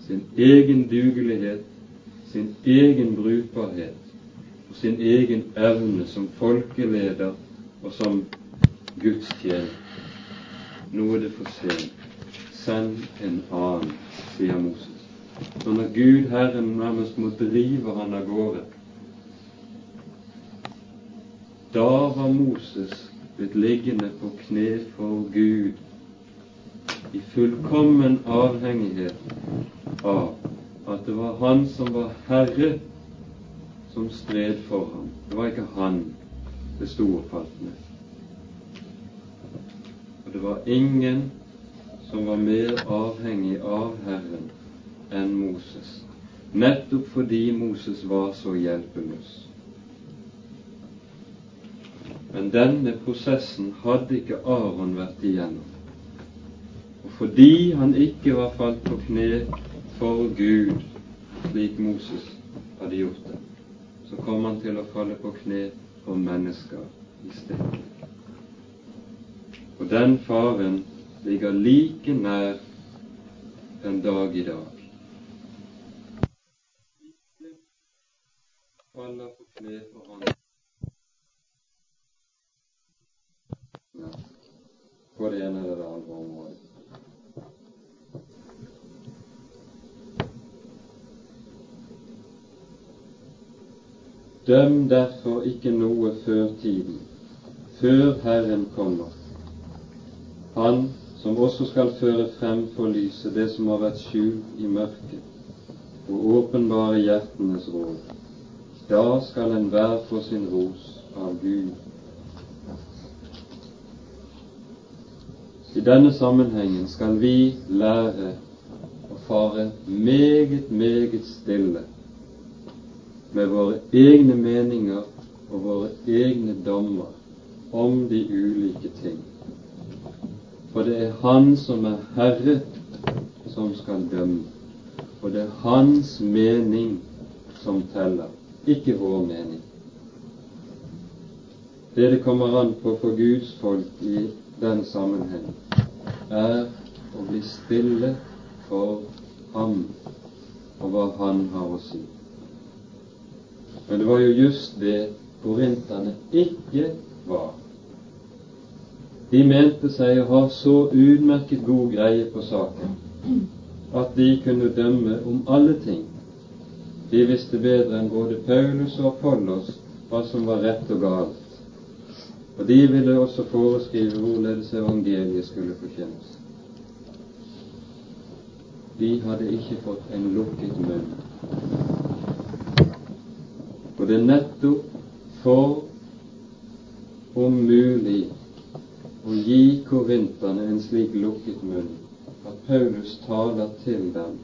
sin egen dugelighet, sin egen brukbarhet sin egen evne som folkeleder og som gudstjener. Nå er det for sent. Send en annen, sier Moses. Så når Gud Herren nærmest må drive han av gårde, da var Moses blitt liggende på kne for Gud i fullkommen avhengighet av at det var Han som var Herre, som stred for ham. Det var ikke han det sto og falt med. Og det var ingen som var mer avhengig av Herren enn Moses, nettopp fordi Moses var så hjelpeløs. Men denne prosessen hadde ikke Aron vært igjennom. Og fordi han ikke var falt på kne for Gud, slik Moses hadde gjort det, så kommer han til å falle på kne for mennesker i stedet. Og den faren ligger like nær den dag i dag. Faller på kne for Han på det ene eller det andre området. Døm derfor ikke noe før tiden, før Herren kommer. Han som også skal føre frem for lyset det som har vært skjult i mørket, og åpenbare hjertenes råd. Da skal enhver få sin ros av Gud. I denne sammenhengen skal vi lære å fare meget, meget stille med våre egne meninger og våre egne dommer om de ulike ting. For det er Han som er Herre, som skal dømme. Og det er Hans mening som teller, ikke vår mening. Det det kommer an på for Guds folk i den sammenheng, er å bli stille for Ham og hva Han har å si. Men det var jo just det korinterne ikke var. De mente seg å ha så utmerket god greie på saken at de kunne dømme om alle ting. De visste bedre enn både Paulus og Apollos hva som var rett og galt. Og de ville også foreskrive hvorledes evangeliet skulle forkynnes. De hadde ikke fått en lukket munn. Og det er nettopp for om mulig å gi korinterne en slik lukket munn at Paulus taler til dem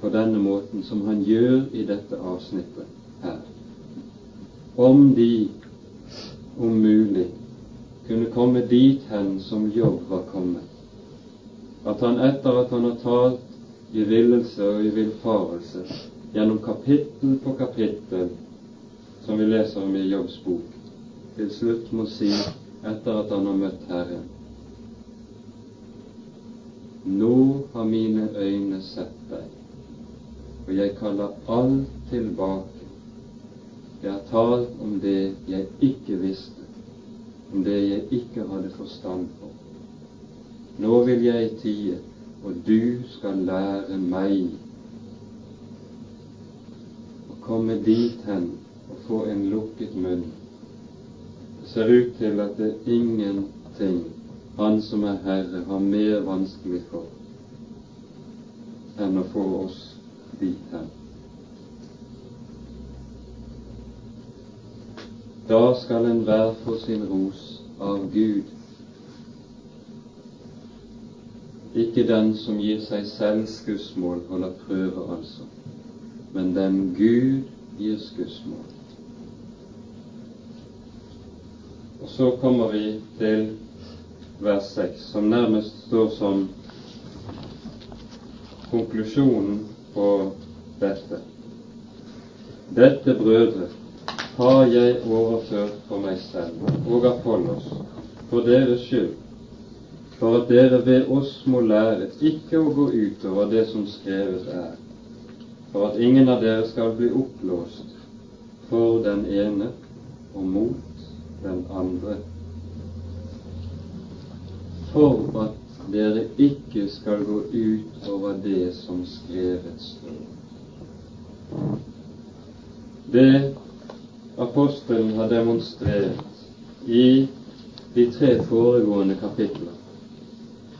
på denne måten som han gjør i dette avsnittet her. Om de om mulig kunne komme dit hen som Jobb var kommet, at han etter at han har talt i villelse og i villfarelse gjennom kapittel på kapittel som vi leser om i Jobbs bok, til slutt må si etter at han har møtt Herren Nå har mine øyne sett deg, og jeg kaller alt tilbake. Jeg har talt om det jeg ikke visste, om det jeg ikke hadde forstand på. Nå vil jeg tie, og du skal lære meg å komme dit hen få en lukket munn. Det ser ut til at det er ingenting Han som er Herre, har mer vanskelig for enn å få oss dit hen. Da skal enhver få sin ros av Gud, ikke den som gir seg selv skussmål, holder prøve altså, men den Gud gir skussmål. Og så kommer vi til vers 6, som nærmest står som konklusjonen på dette. Dette, brødre, har jeg overført for meg selv og Apollos for deres skyld, for at dere ved oss må lære ikke å gå utover det som skrevet er, for at ingen av dere skal bli oppblåst for den ene og mot den andre, for at dere ikke skal gå ut over det som skrevet står. Det apostelen har demonstrert i de tre foregående kapitler,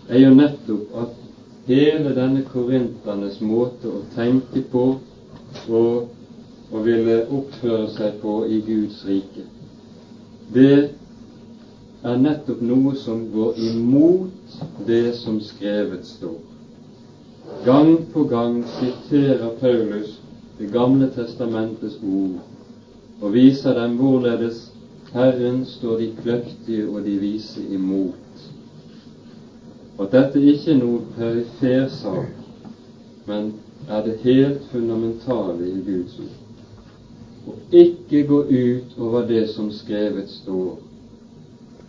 er jo nettopp at hele denne korinternes måte å tenke på og å ville oppføre seg på i Guds rike, det er nettopp noe som går imot det som skrevet står. Gang på gang siterer Paulus Det gamle testamentets ord og viser dem hvorledes Herren står de kløktige og de vise imot. At dette ikke er noe perifer sak, men er det helt fundamentale i Guds ord og ikke gå ut over det som skrevet står.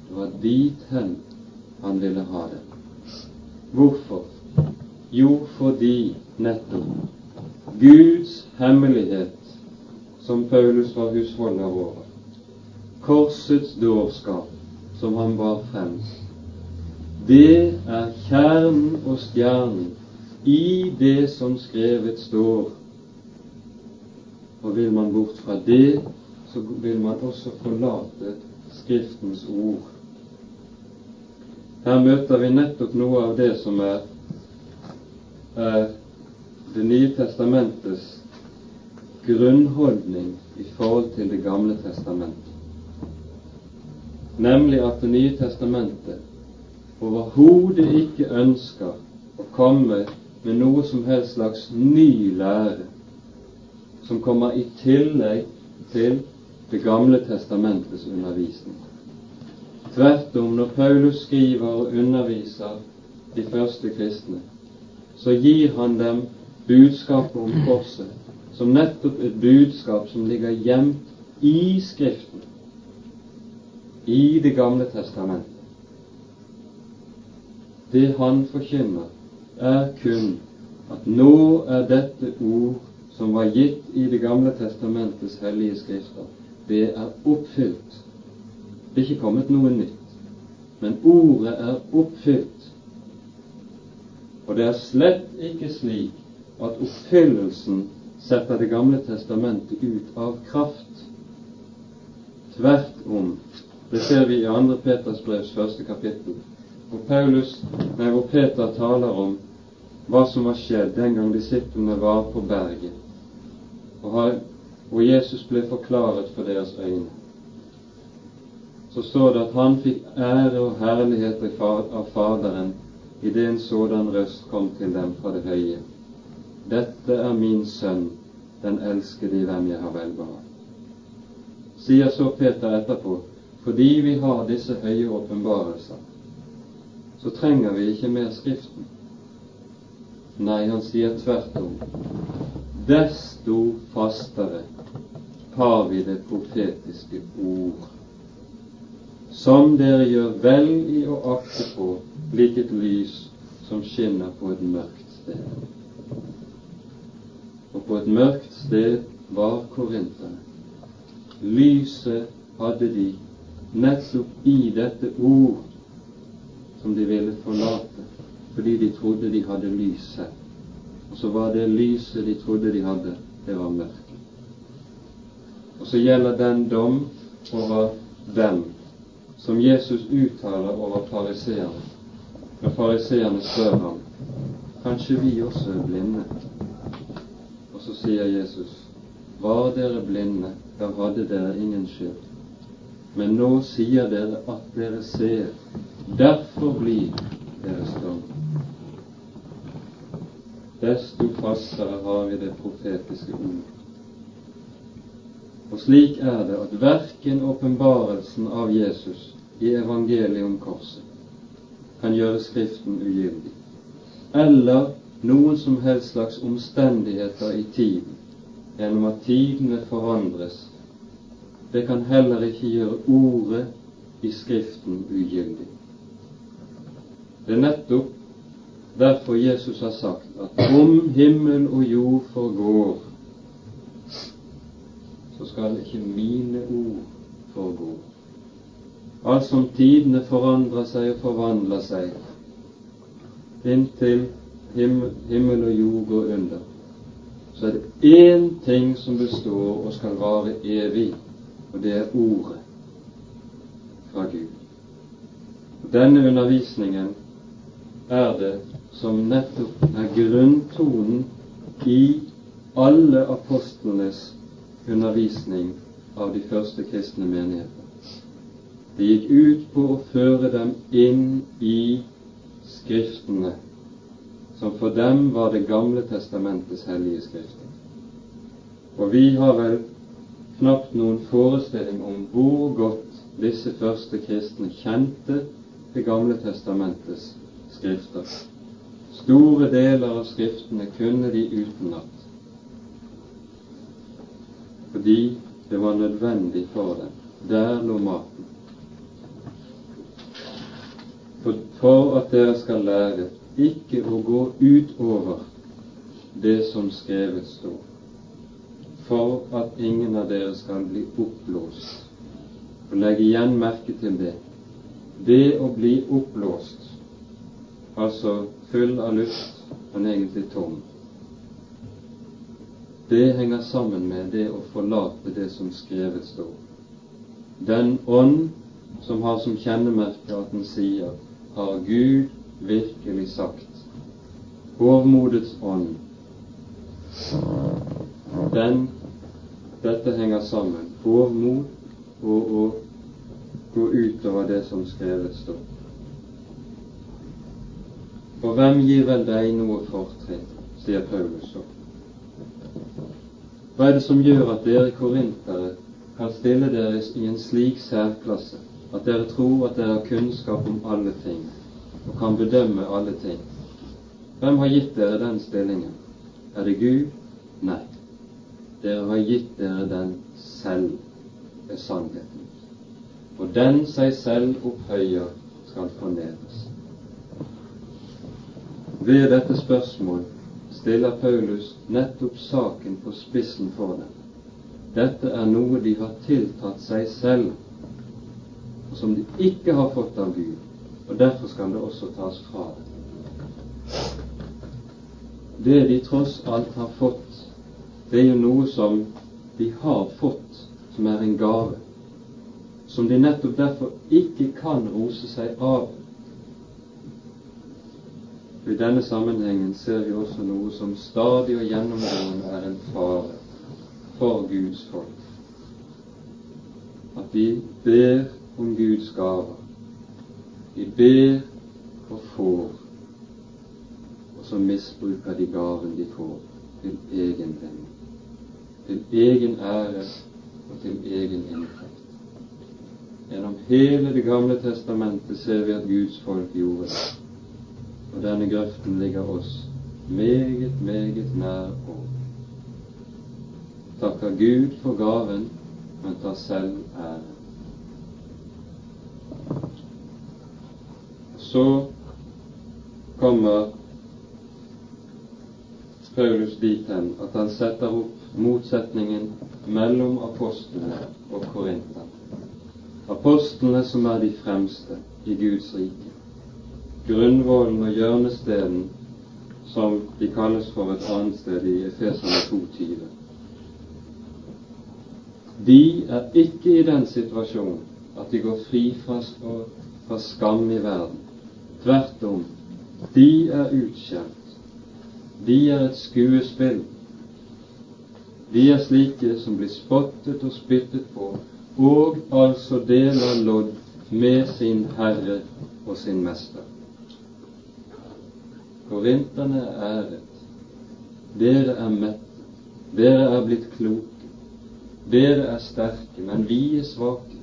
Det var dit hen han ville ha det. Hvorfor? Jo, fordi nettopp Guds hemmelighet, som Paulus var husholder over, korsets dårskap, som han bar frem, det er kjernen og stjernen i det som skrevet står og vil man bort fra det, så vil man også forlate Skriftens ord. Her møter vi nettopp noe av det som er, er Det nye testamentets grunnholdning i forhold til Det gamle testamentet. Nemlig at Det nye testamentet overhodet ikke ønsker å komme med noe som helst slags ny lære som kommer i tillegg til Det gamle testamentets undervisning. Tvert om, når Paulus skriver og underviser de første kristne, så gir han dem budskapet om korset som nettopp et budskap som ligger gjemt i Skriften, i Det gamle testamentet. Det han forkynner, er kun at nå er dette ord som var gitt i Det gamle testamentets hellige skrifter, det er oppfylt. Det er ikke kommet noe nytt, men ordet er oppfylt. Og det er slett ikke slik at oppfyllelsen setter Det gamle testamentet ut av kraft. Tvert om. Det ser vi i 2. Peters brevs første kapittel, hvor, Paulus, nei, hvor Peter taler om hva som var skjedd den gang disiplene var på berget hvor Jesus ble forklaret for deres øyne, så står det at han fikk ære og herlighet av Faderen idet en sådan røst kom til dem fra det høye. Dette er min sønn, den elskede i hvem jeg har velbehag. Sier så Peter etterpå, fordi vi har disse høye åpenbarelser, så trenger vi ikke mer Skriften. Nei, han sier tvert om desto fastere har vi det profetiske ord, som dere gjør vel i å akte på lik et lys som skinner på et mørkt sted. Og på et mørkt sted var korinterne. Lyset hadde de nettopp i dette ord som de ville forlate, fordi de trodde de hadde lys selv. Og så var det lyset de trodde de hadde, det var mørket. Og så gjelder den dom over dem som Jesus uttaler over fariseerne, når fariseerne spør ham kanskje vi også er blinde. Og så sier Jesus var dere blinde, da hadde dere ingen skyld. Men nå sier dere at dere ser, derfor blir deres dom desto fastere har vi det profetiske ord. Og slik er det at verken åpenbarelsen av Jesus i evangeliet om korset kan gjøre Skriften ugyldig, eller noen som helst slags omstendigheter i tiden gjennom at tidene forandres. Det kan heller ikke gjøre ordet i Skriften ugyldig. Det er nettopp Derfor Jesus har sagt at om himmel og jord forgår, så skal ikke mine ord forgå. Alt som tidene forandrer seg og forvandler seg, inntil himmel og jord går under, så er det én ting som består og skal vare evig, og det er Ordet fra Gud. Denne undervisningen er det som nettopp er grunntonen i alle apostlenes undervisning av de første kristne menigheter. Det gikk ut på å føre dem inn i Skriftene, som for dem var Det gamle testamentets hellige skrifter. Og vi har vel knapt noen forestilling om hvor godt disse første kristne kjente Det gamle testamentets skrifter. Store deler av Skriftene kunne de utenat, fordi det var nødvendig for dem. Der lå maten. For, for at dere skal lære ikke å gå utover det som skrevet står, for at ingen av dere skal bli oppblåst. Og legg igjen merke til det. Det å bli oppblåst, altså full av luft, men egentlig tom. det henger sammen med det å forlate det som skrevet står. Den ånd som har som kjennemerke at den sier har Gud virkelig sagt. Hovmodets ånd. Den, dette henger sammen. Hovmod og å gå utover det som skrevet står. For hvem gir vel deg noe fortrinn, sier Paulus så. Hva er det som gjør at dere korintere kan stille dere i en slik særklasse at dere tror at dere har kunnskap om alle ting og kan bedømme alle ting? Hvem har gitt dere den stillingen? Er det Gud? Nei. Dere har gitt dere den selv, er sannheten. Og den seg selv opphøyer, skal fornedres. Ved dette spørsmål stiller Paulus nettopp saken på spissen for dem. Dette er noe de har tiltatt seg selv, og som de ikke har fått av Gud, og derfor skal det også tas fra dem. Det de tross alt har fått, det er jo noe som de har fått, som er en gave, som de nettopp derfor ikke kan rose seg av I denne sammenhengen ser vi også noe som stadig og gjennomgående er en fare for Guds folk. At de ber om Guds gaver. De ber og får, og så misbruker de gaven de får, til egen venn, til egen ære og til egen inntekt. Gjennom hele Det gamle testamentet ser vi at Guds folk gjorde det og denne grøften ligger oss meget, meget nær på. Takker Gud for gaven, men tar selv æren. Så kommer Paulus dit hen at han setter opp motsetningen mellom apostlene og korinterne. Apostlene som er de fremste i Guds rike grunnvollen og hjørnestenen som de kalles for et annet sted i Efesene 2,20. De er ikke i den situasjonen at de går fri fra, fra skam i verden. Tvert om, de er utkjent. De er et skuespill. De er slike som blir spottet og spyttet på, og altså deler lodd med sin Herre og sin Mester. Korinterne er æret. Dere er mette. Dere er blitt kloke. Dere er sterke, men vi er svake.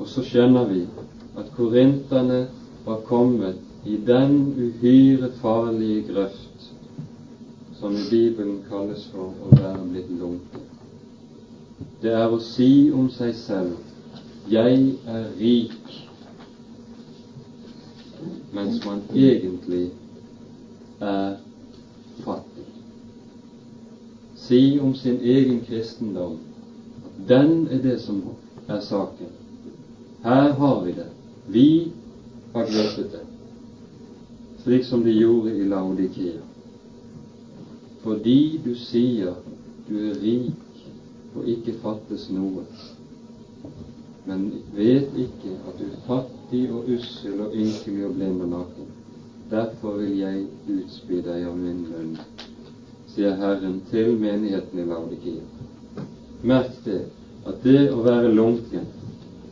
Og så skjønner vi at korinterne var kommet i den uhyre farlige grøft som i Bibelen kalles for å være blitt lunken. Det er å si om seg selv 'Jeg er rik' mens man egentlig er fattig. Si om sin egen kristendom at den er det som er saken. Her har vi det. Vi har løpet det, slik som de gjorde i Laodikea. Fordi du sier du er rik og ikke fattes noe, men vet ikke at du er fattig og ussel og ynkelig og blind og naken. Derfor vil jeg utspy deg av min munn, sier Herren til menigheten i Laudikea. Merk det, at det å være lunken,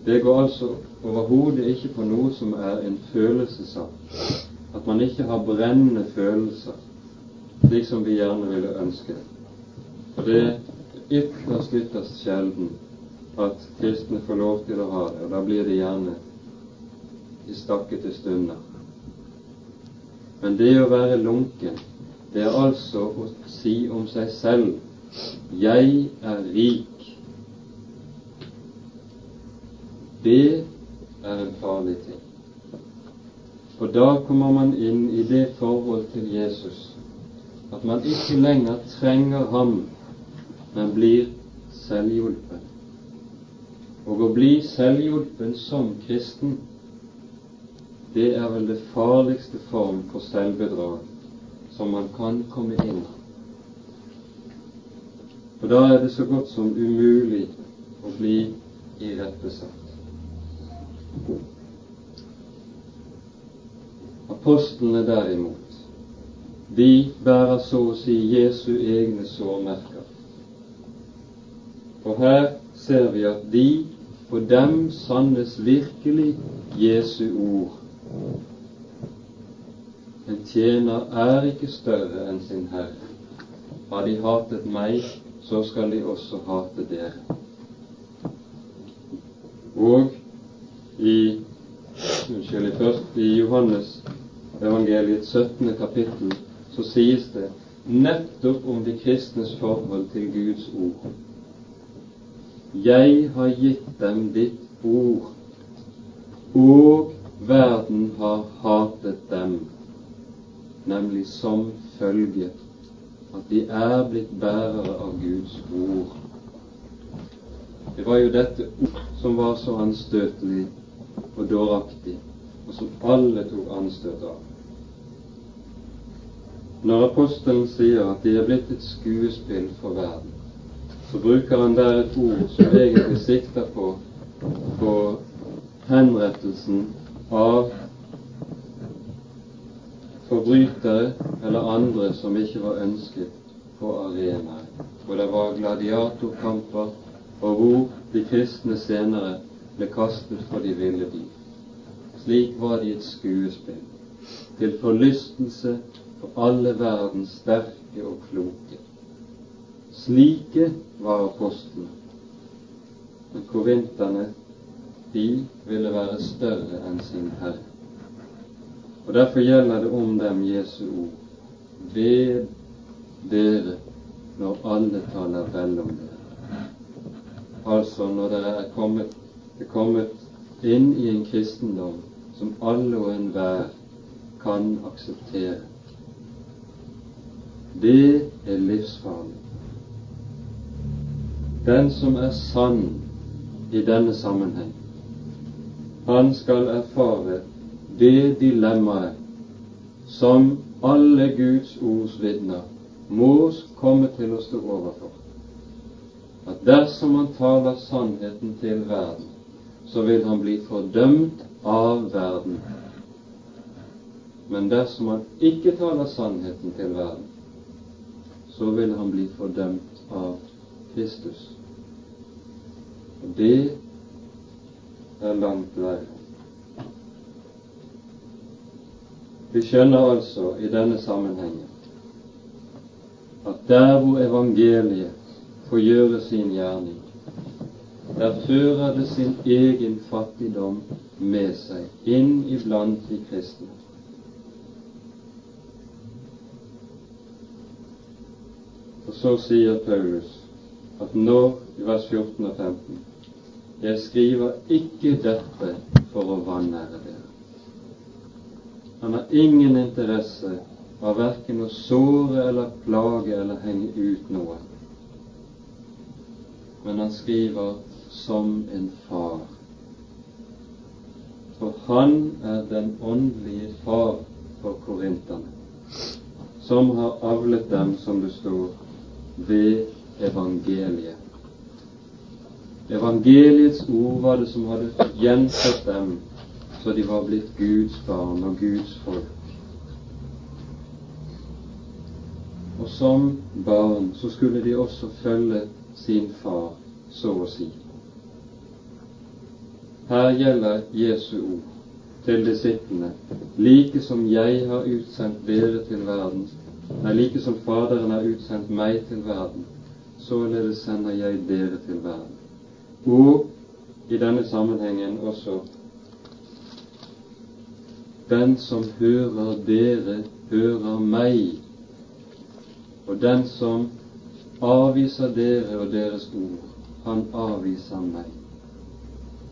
det går altså overhodet ikke på noe som er en følelsessak. At man ikke har brennende følelser, slik som vi gjerne ville ønske. For det er ytterst, ytterst sjelden at kristne får lov til å ha det, og da blir det gjerne i stakkete stunder. Men det å være lunken, det er altså å si om seg selv 'Jeg er rik'. Det er en farlig ting. For da kommer man inn i det forhold til Jesus at man ikke lenger trenger ham, men blir selvhjulpen. Og å bli selvhjulpen som kristen, det er vel det farligste form for selvbedrag som man kan komme inn Og da er det så godt som umulig å bli irettesatt. Apostlene derimot, de bærer så å si Jesu egne sårmerker. Og her ser vi at de, på dem sannes virkelig Jesu ord. En tjener er ikke større enn sin Herre. Har de hatet meg, så skal de også hate dere. Og i, unnskyld, først i Johannes evangeliets 17. kapittel så sies det nettopp om de kristnes forhold til Guds ord. Jeg har gitt dem ditt ord, og verden har hatet dem, nemlig som følge at de er blitt bærere av Guds ord. Det var jo dette ord som var så anstøtelig og dåraktig, og som alle tok anstøt av. Når apostelen sier at de er blitt et skuespill for verden, så bruker han der et ord som egentlig sikter på, på henrettelsen av forbrytere eller andre som ikke var ønsket på arenaer, hvor det var gladiatorkamper og hvor de kristne senere ble kastet for de ville dyr. Slik var de et skuespill, til forlystelse for alle verdens sterke og kloke. Slike var apostlene. Men korinterne, de ville være større enn sin Herre. Og Derfor gjelder det om dem Jesu ord. Ved dere når alle taler vel om dere altså når dere er kommet, er kommet inn i en kristendom som alle og enhver kan akseptere. Det er livsfarlig. Den som er sann i denne sammenheng, han skal erfare det dilemmaet som alle Guds ords vitner må komme til å stå overfor at dersom han taler sannheten til verden, så vil han bli fordømt av verden. Men dersom han ikke taler sannheten til verden, så vil han bli fordømt av Kristus. Og det er langt vei. Vi skjønner altså i denne sammenhengen at der hvor evangeliet får gjøre sin gjerning. Der fører det sin egen fattigdom med seg inn iblant de kristne. Og så sier Paulus at nå, i vers 14 og 15, jeg skriver ikke dette for å vanære dere. Han har ingen interesse av verken å såre eller plage eller henge ut noen men han skriver som en far. For han er den åndelige far for korinterne, som har avlet dem, som det står, ved evangeliet. Evangeliets ord var det som hadde gjenfødt dem, så de var blitt Guds barn og Guds folk. Og som barn så skulle de også følge sin far, så å si. Her gjelder Jesu ord til disiplene, like som jeg har utsendt dere til verden, nei, like som Faderen har utsendt meg til verden, således sender jeg dere til verden. Og i denne sammenhengen også den som hører dere, hører meg, og den som avviser dere og deres ord, han avviser meg.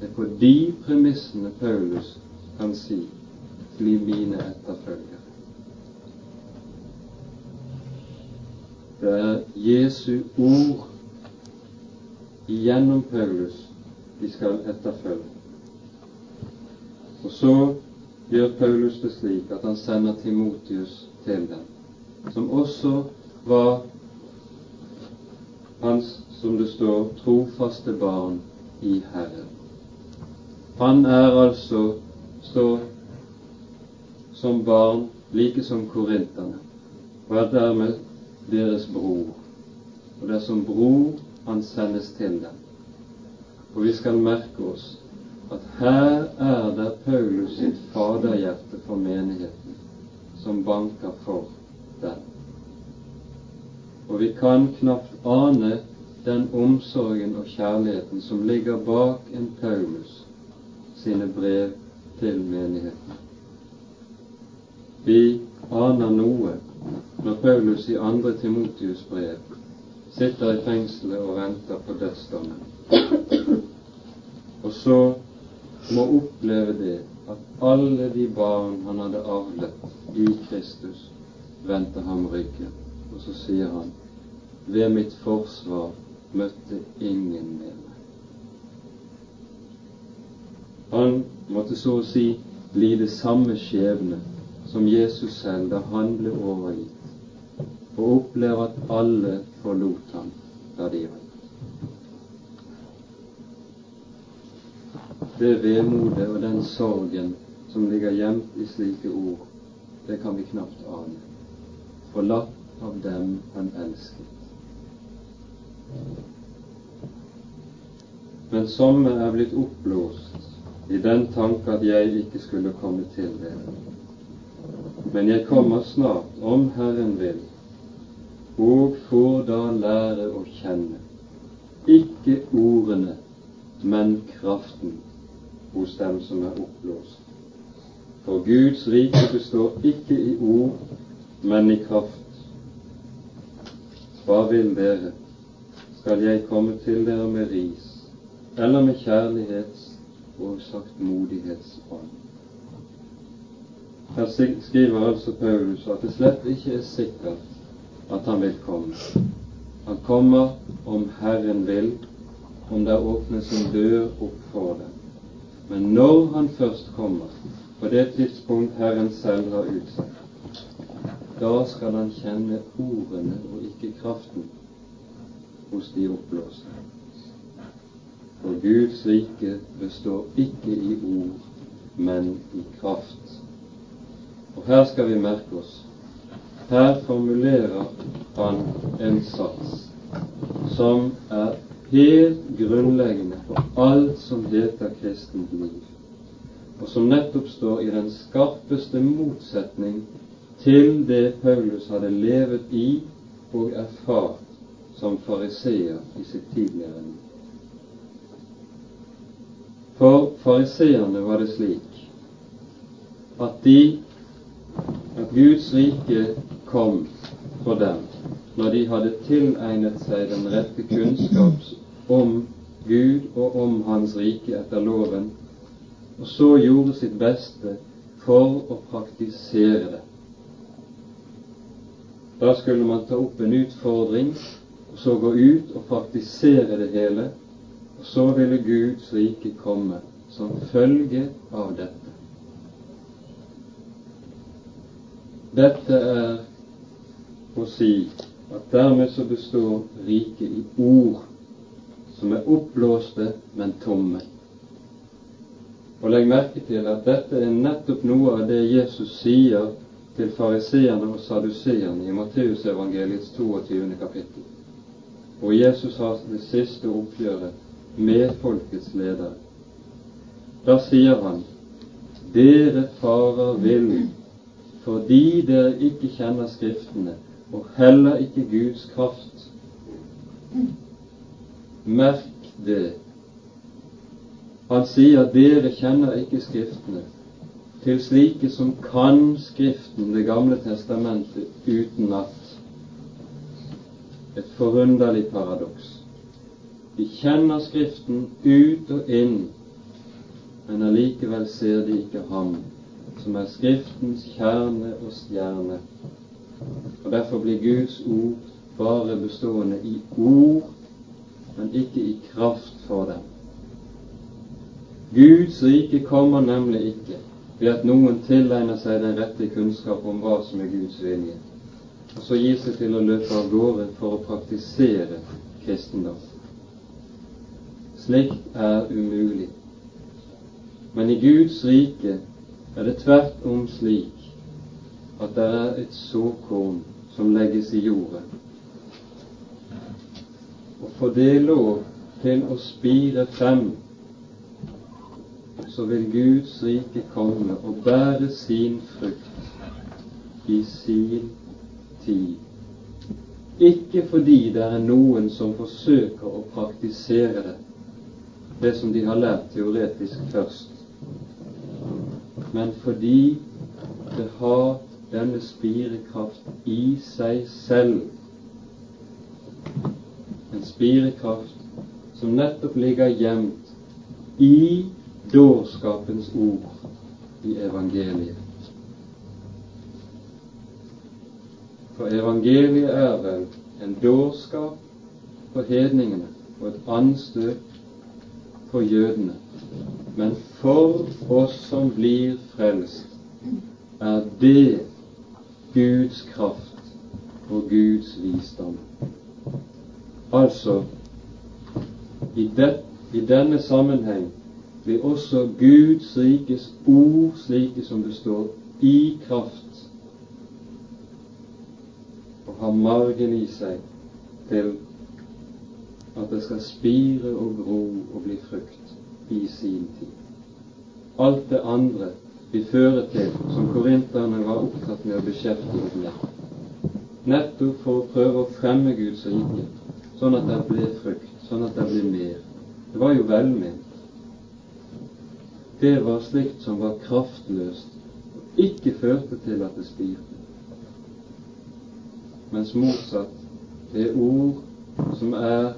Det er på de premissene Paulus kan si bli mine etterfølgere. Det er Jesu ord gjennom Paulus de skal etterfølge. Og så gjør Paulus det slik at han sender Timotius til dem, som også var hans, som det står, trofaste barn i Herren. Han er altså står som barn, like som korinterne, og er dermed deres bror. Og det som bror han sendes til dem. Og vi skal merke oss at her er det Paulus sitt faderhjerte for menigheten som banker for den. Og vi kan knapt ane den omsorgen og kjærligheten som ligger bak en Paulus sine brev til menigheten. Vi aner noe når Paulus i andre Timotius brev sitter i fengselet og venter på dødsdommen. Og så må oppleve det at alle de barn han hadde avlet i Kristus, vendte ham ryggen. Og så sier han ved mitt forsvar møtte ingen med meg. Han måtte så å si lide samme skjebne som Jesus selv da han ble overgitt, og oppleve at alle forlot ham da de var det vemodet og den sorgen som ligger gjemt i slike ord, det kan vi knapt ane. Forlatt av dem han elsket. Men somme er blitt oppblåst i den tanke at jeg ikke skulle komme til dere. Men jeg kommer snart, om Herren vil, og får da lære å kjenne, ikke ordene, men kraften hos dem som er oppblåst. For Guds rike består ikke i ord, men i kraft. Hva vil dere? Skal jeg komme til dere med ris, eller med kjærlighets- og saktmodighetsånd? Her skriver altså Paulus at det slett ikke er sikkert at han vil komme. Han kommer om Herren vil, om det åpnes en dør opp for dem. Men når han først kommer, på det tidspunkt Herren selv har utsatt, da skal han kjenne ordene og ikke kraften hos de oppblåste. For Guds rike består ikke i ord, men i kraft. Og her skal vi merke oss her formulerer han en sats som er helt grunnleggende for alt som heter kristent liv, og som nettopp står i den skarpeste motsetning til det Paulus hadde levet i og erfart som fariseer i sitt tidligere liv. For fariseerne var det slik at de at Guds rike kom for dem når de hadde tilegnet seg den rette kunnskap om Gud og om Hans rike etter loven, og så gjorde sitt beste for å praktisere det. Da skulle man ta opp en utfordring, og så gå ut og praktisere det hele, og så ville Guds rike komme som følge av dette. Dette er å si at dermed så består riket i ord som er oppblåste, men tomme. Og legg merke til at dette er nettopp noe av det Jesus sier til fariseerne og saduseerne i Matteusevangeliets 22. kapittel, hvor Jesus har det siste oppgjøret med folkets ledere. Da sier han dere farer vill fordi dere ikke kjenner Skriftene og heller ikke Guds kraft. Merk det. Han sier dere kjenner ikke Skriftene til slike som kan Skriften, Det gamle testamentet, utenat. Et forunderlig paradoks. De kjenner Skriften ut og inn, men allikevel ser de ikke Ham, som er Skriftens kjerne og stjerne og Derfor blir Guds ord bare bestående i ord, men ikke i kraft for dem. Guds rike kommer nemlig ikke ved at noen tilegner seg den rette kunnskap om hva som er Guds vilje, og så gir seg til å løpe av gårde for å praktisere kristendom. Slikt er umulig. Men i Guds rike er det tvert om slik at det er et såkorn som legges i jorden. Og får det lov til å spire frem, så vil Guds rike komme og bære sin frukt i sin tid. Ikke fordi det er noen som forsøker å praktisere det, det som de har lært teoretisk først, men fordi det har denne spirekraft i seg selv. En spirekraft som nettopp ligger gjemt i dårskapens ord i evangeliet. For evangeliet er vel en dårskap for hedningene og et anstøt for jødene. Men for oss som blir frelst, er det Guds kraft og Guds visdom. Altså, i, det, i denne sammenheng blir også Guds rikes ord slike som det står, i kraft og har margen i seg til at det skal spire og gro og bli frukt i sin tid. Alt det andre vil føre til, som korinterne var opptatt med å beskjeftige med, nettopp for å prøve å fremme Guds rike, sånn at det blir frukt, sånn at det blir mer. Det var jo velment. Det var slikt som var kraftløst og ikke førte til at det spirte mens motsatt det ord som er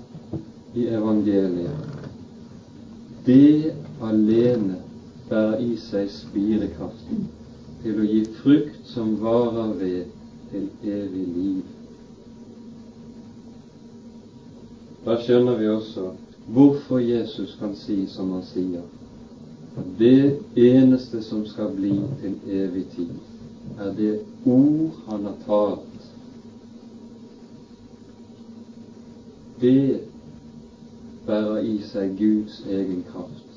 i evangeliet, det alene bærer i seg spirekraften til å gi frukt som varer ved til evig liv. Da skjønner vi også hvorfor Jesus kan si som han sier, det eneste som skal bli til evig tid, er det ord han har talt det bærer i seg Guds egen kraft,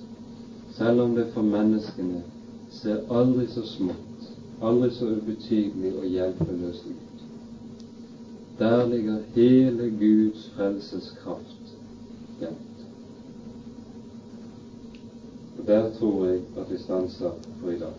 selv om det for menneskene ser aldri så smått, aldri så ubetydelig og hjelpeløst ut. Der ligger hele Guds frelseskraft gjemt. Og Der tror jeg at vi stanser for i dag.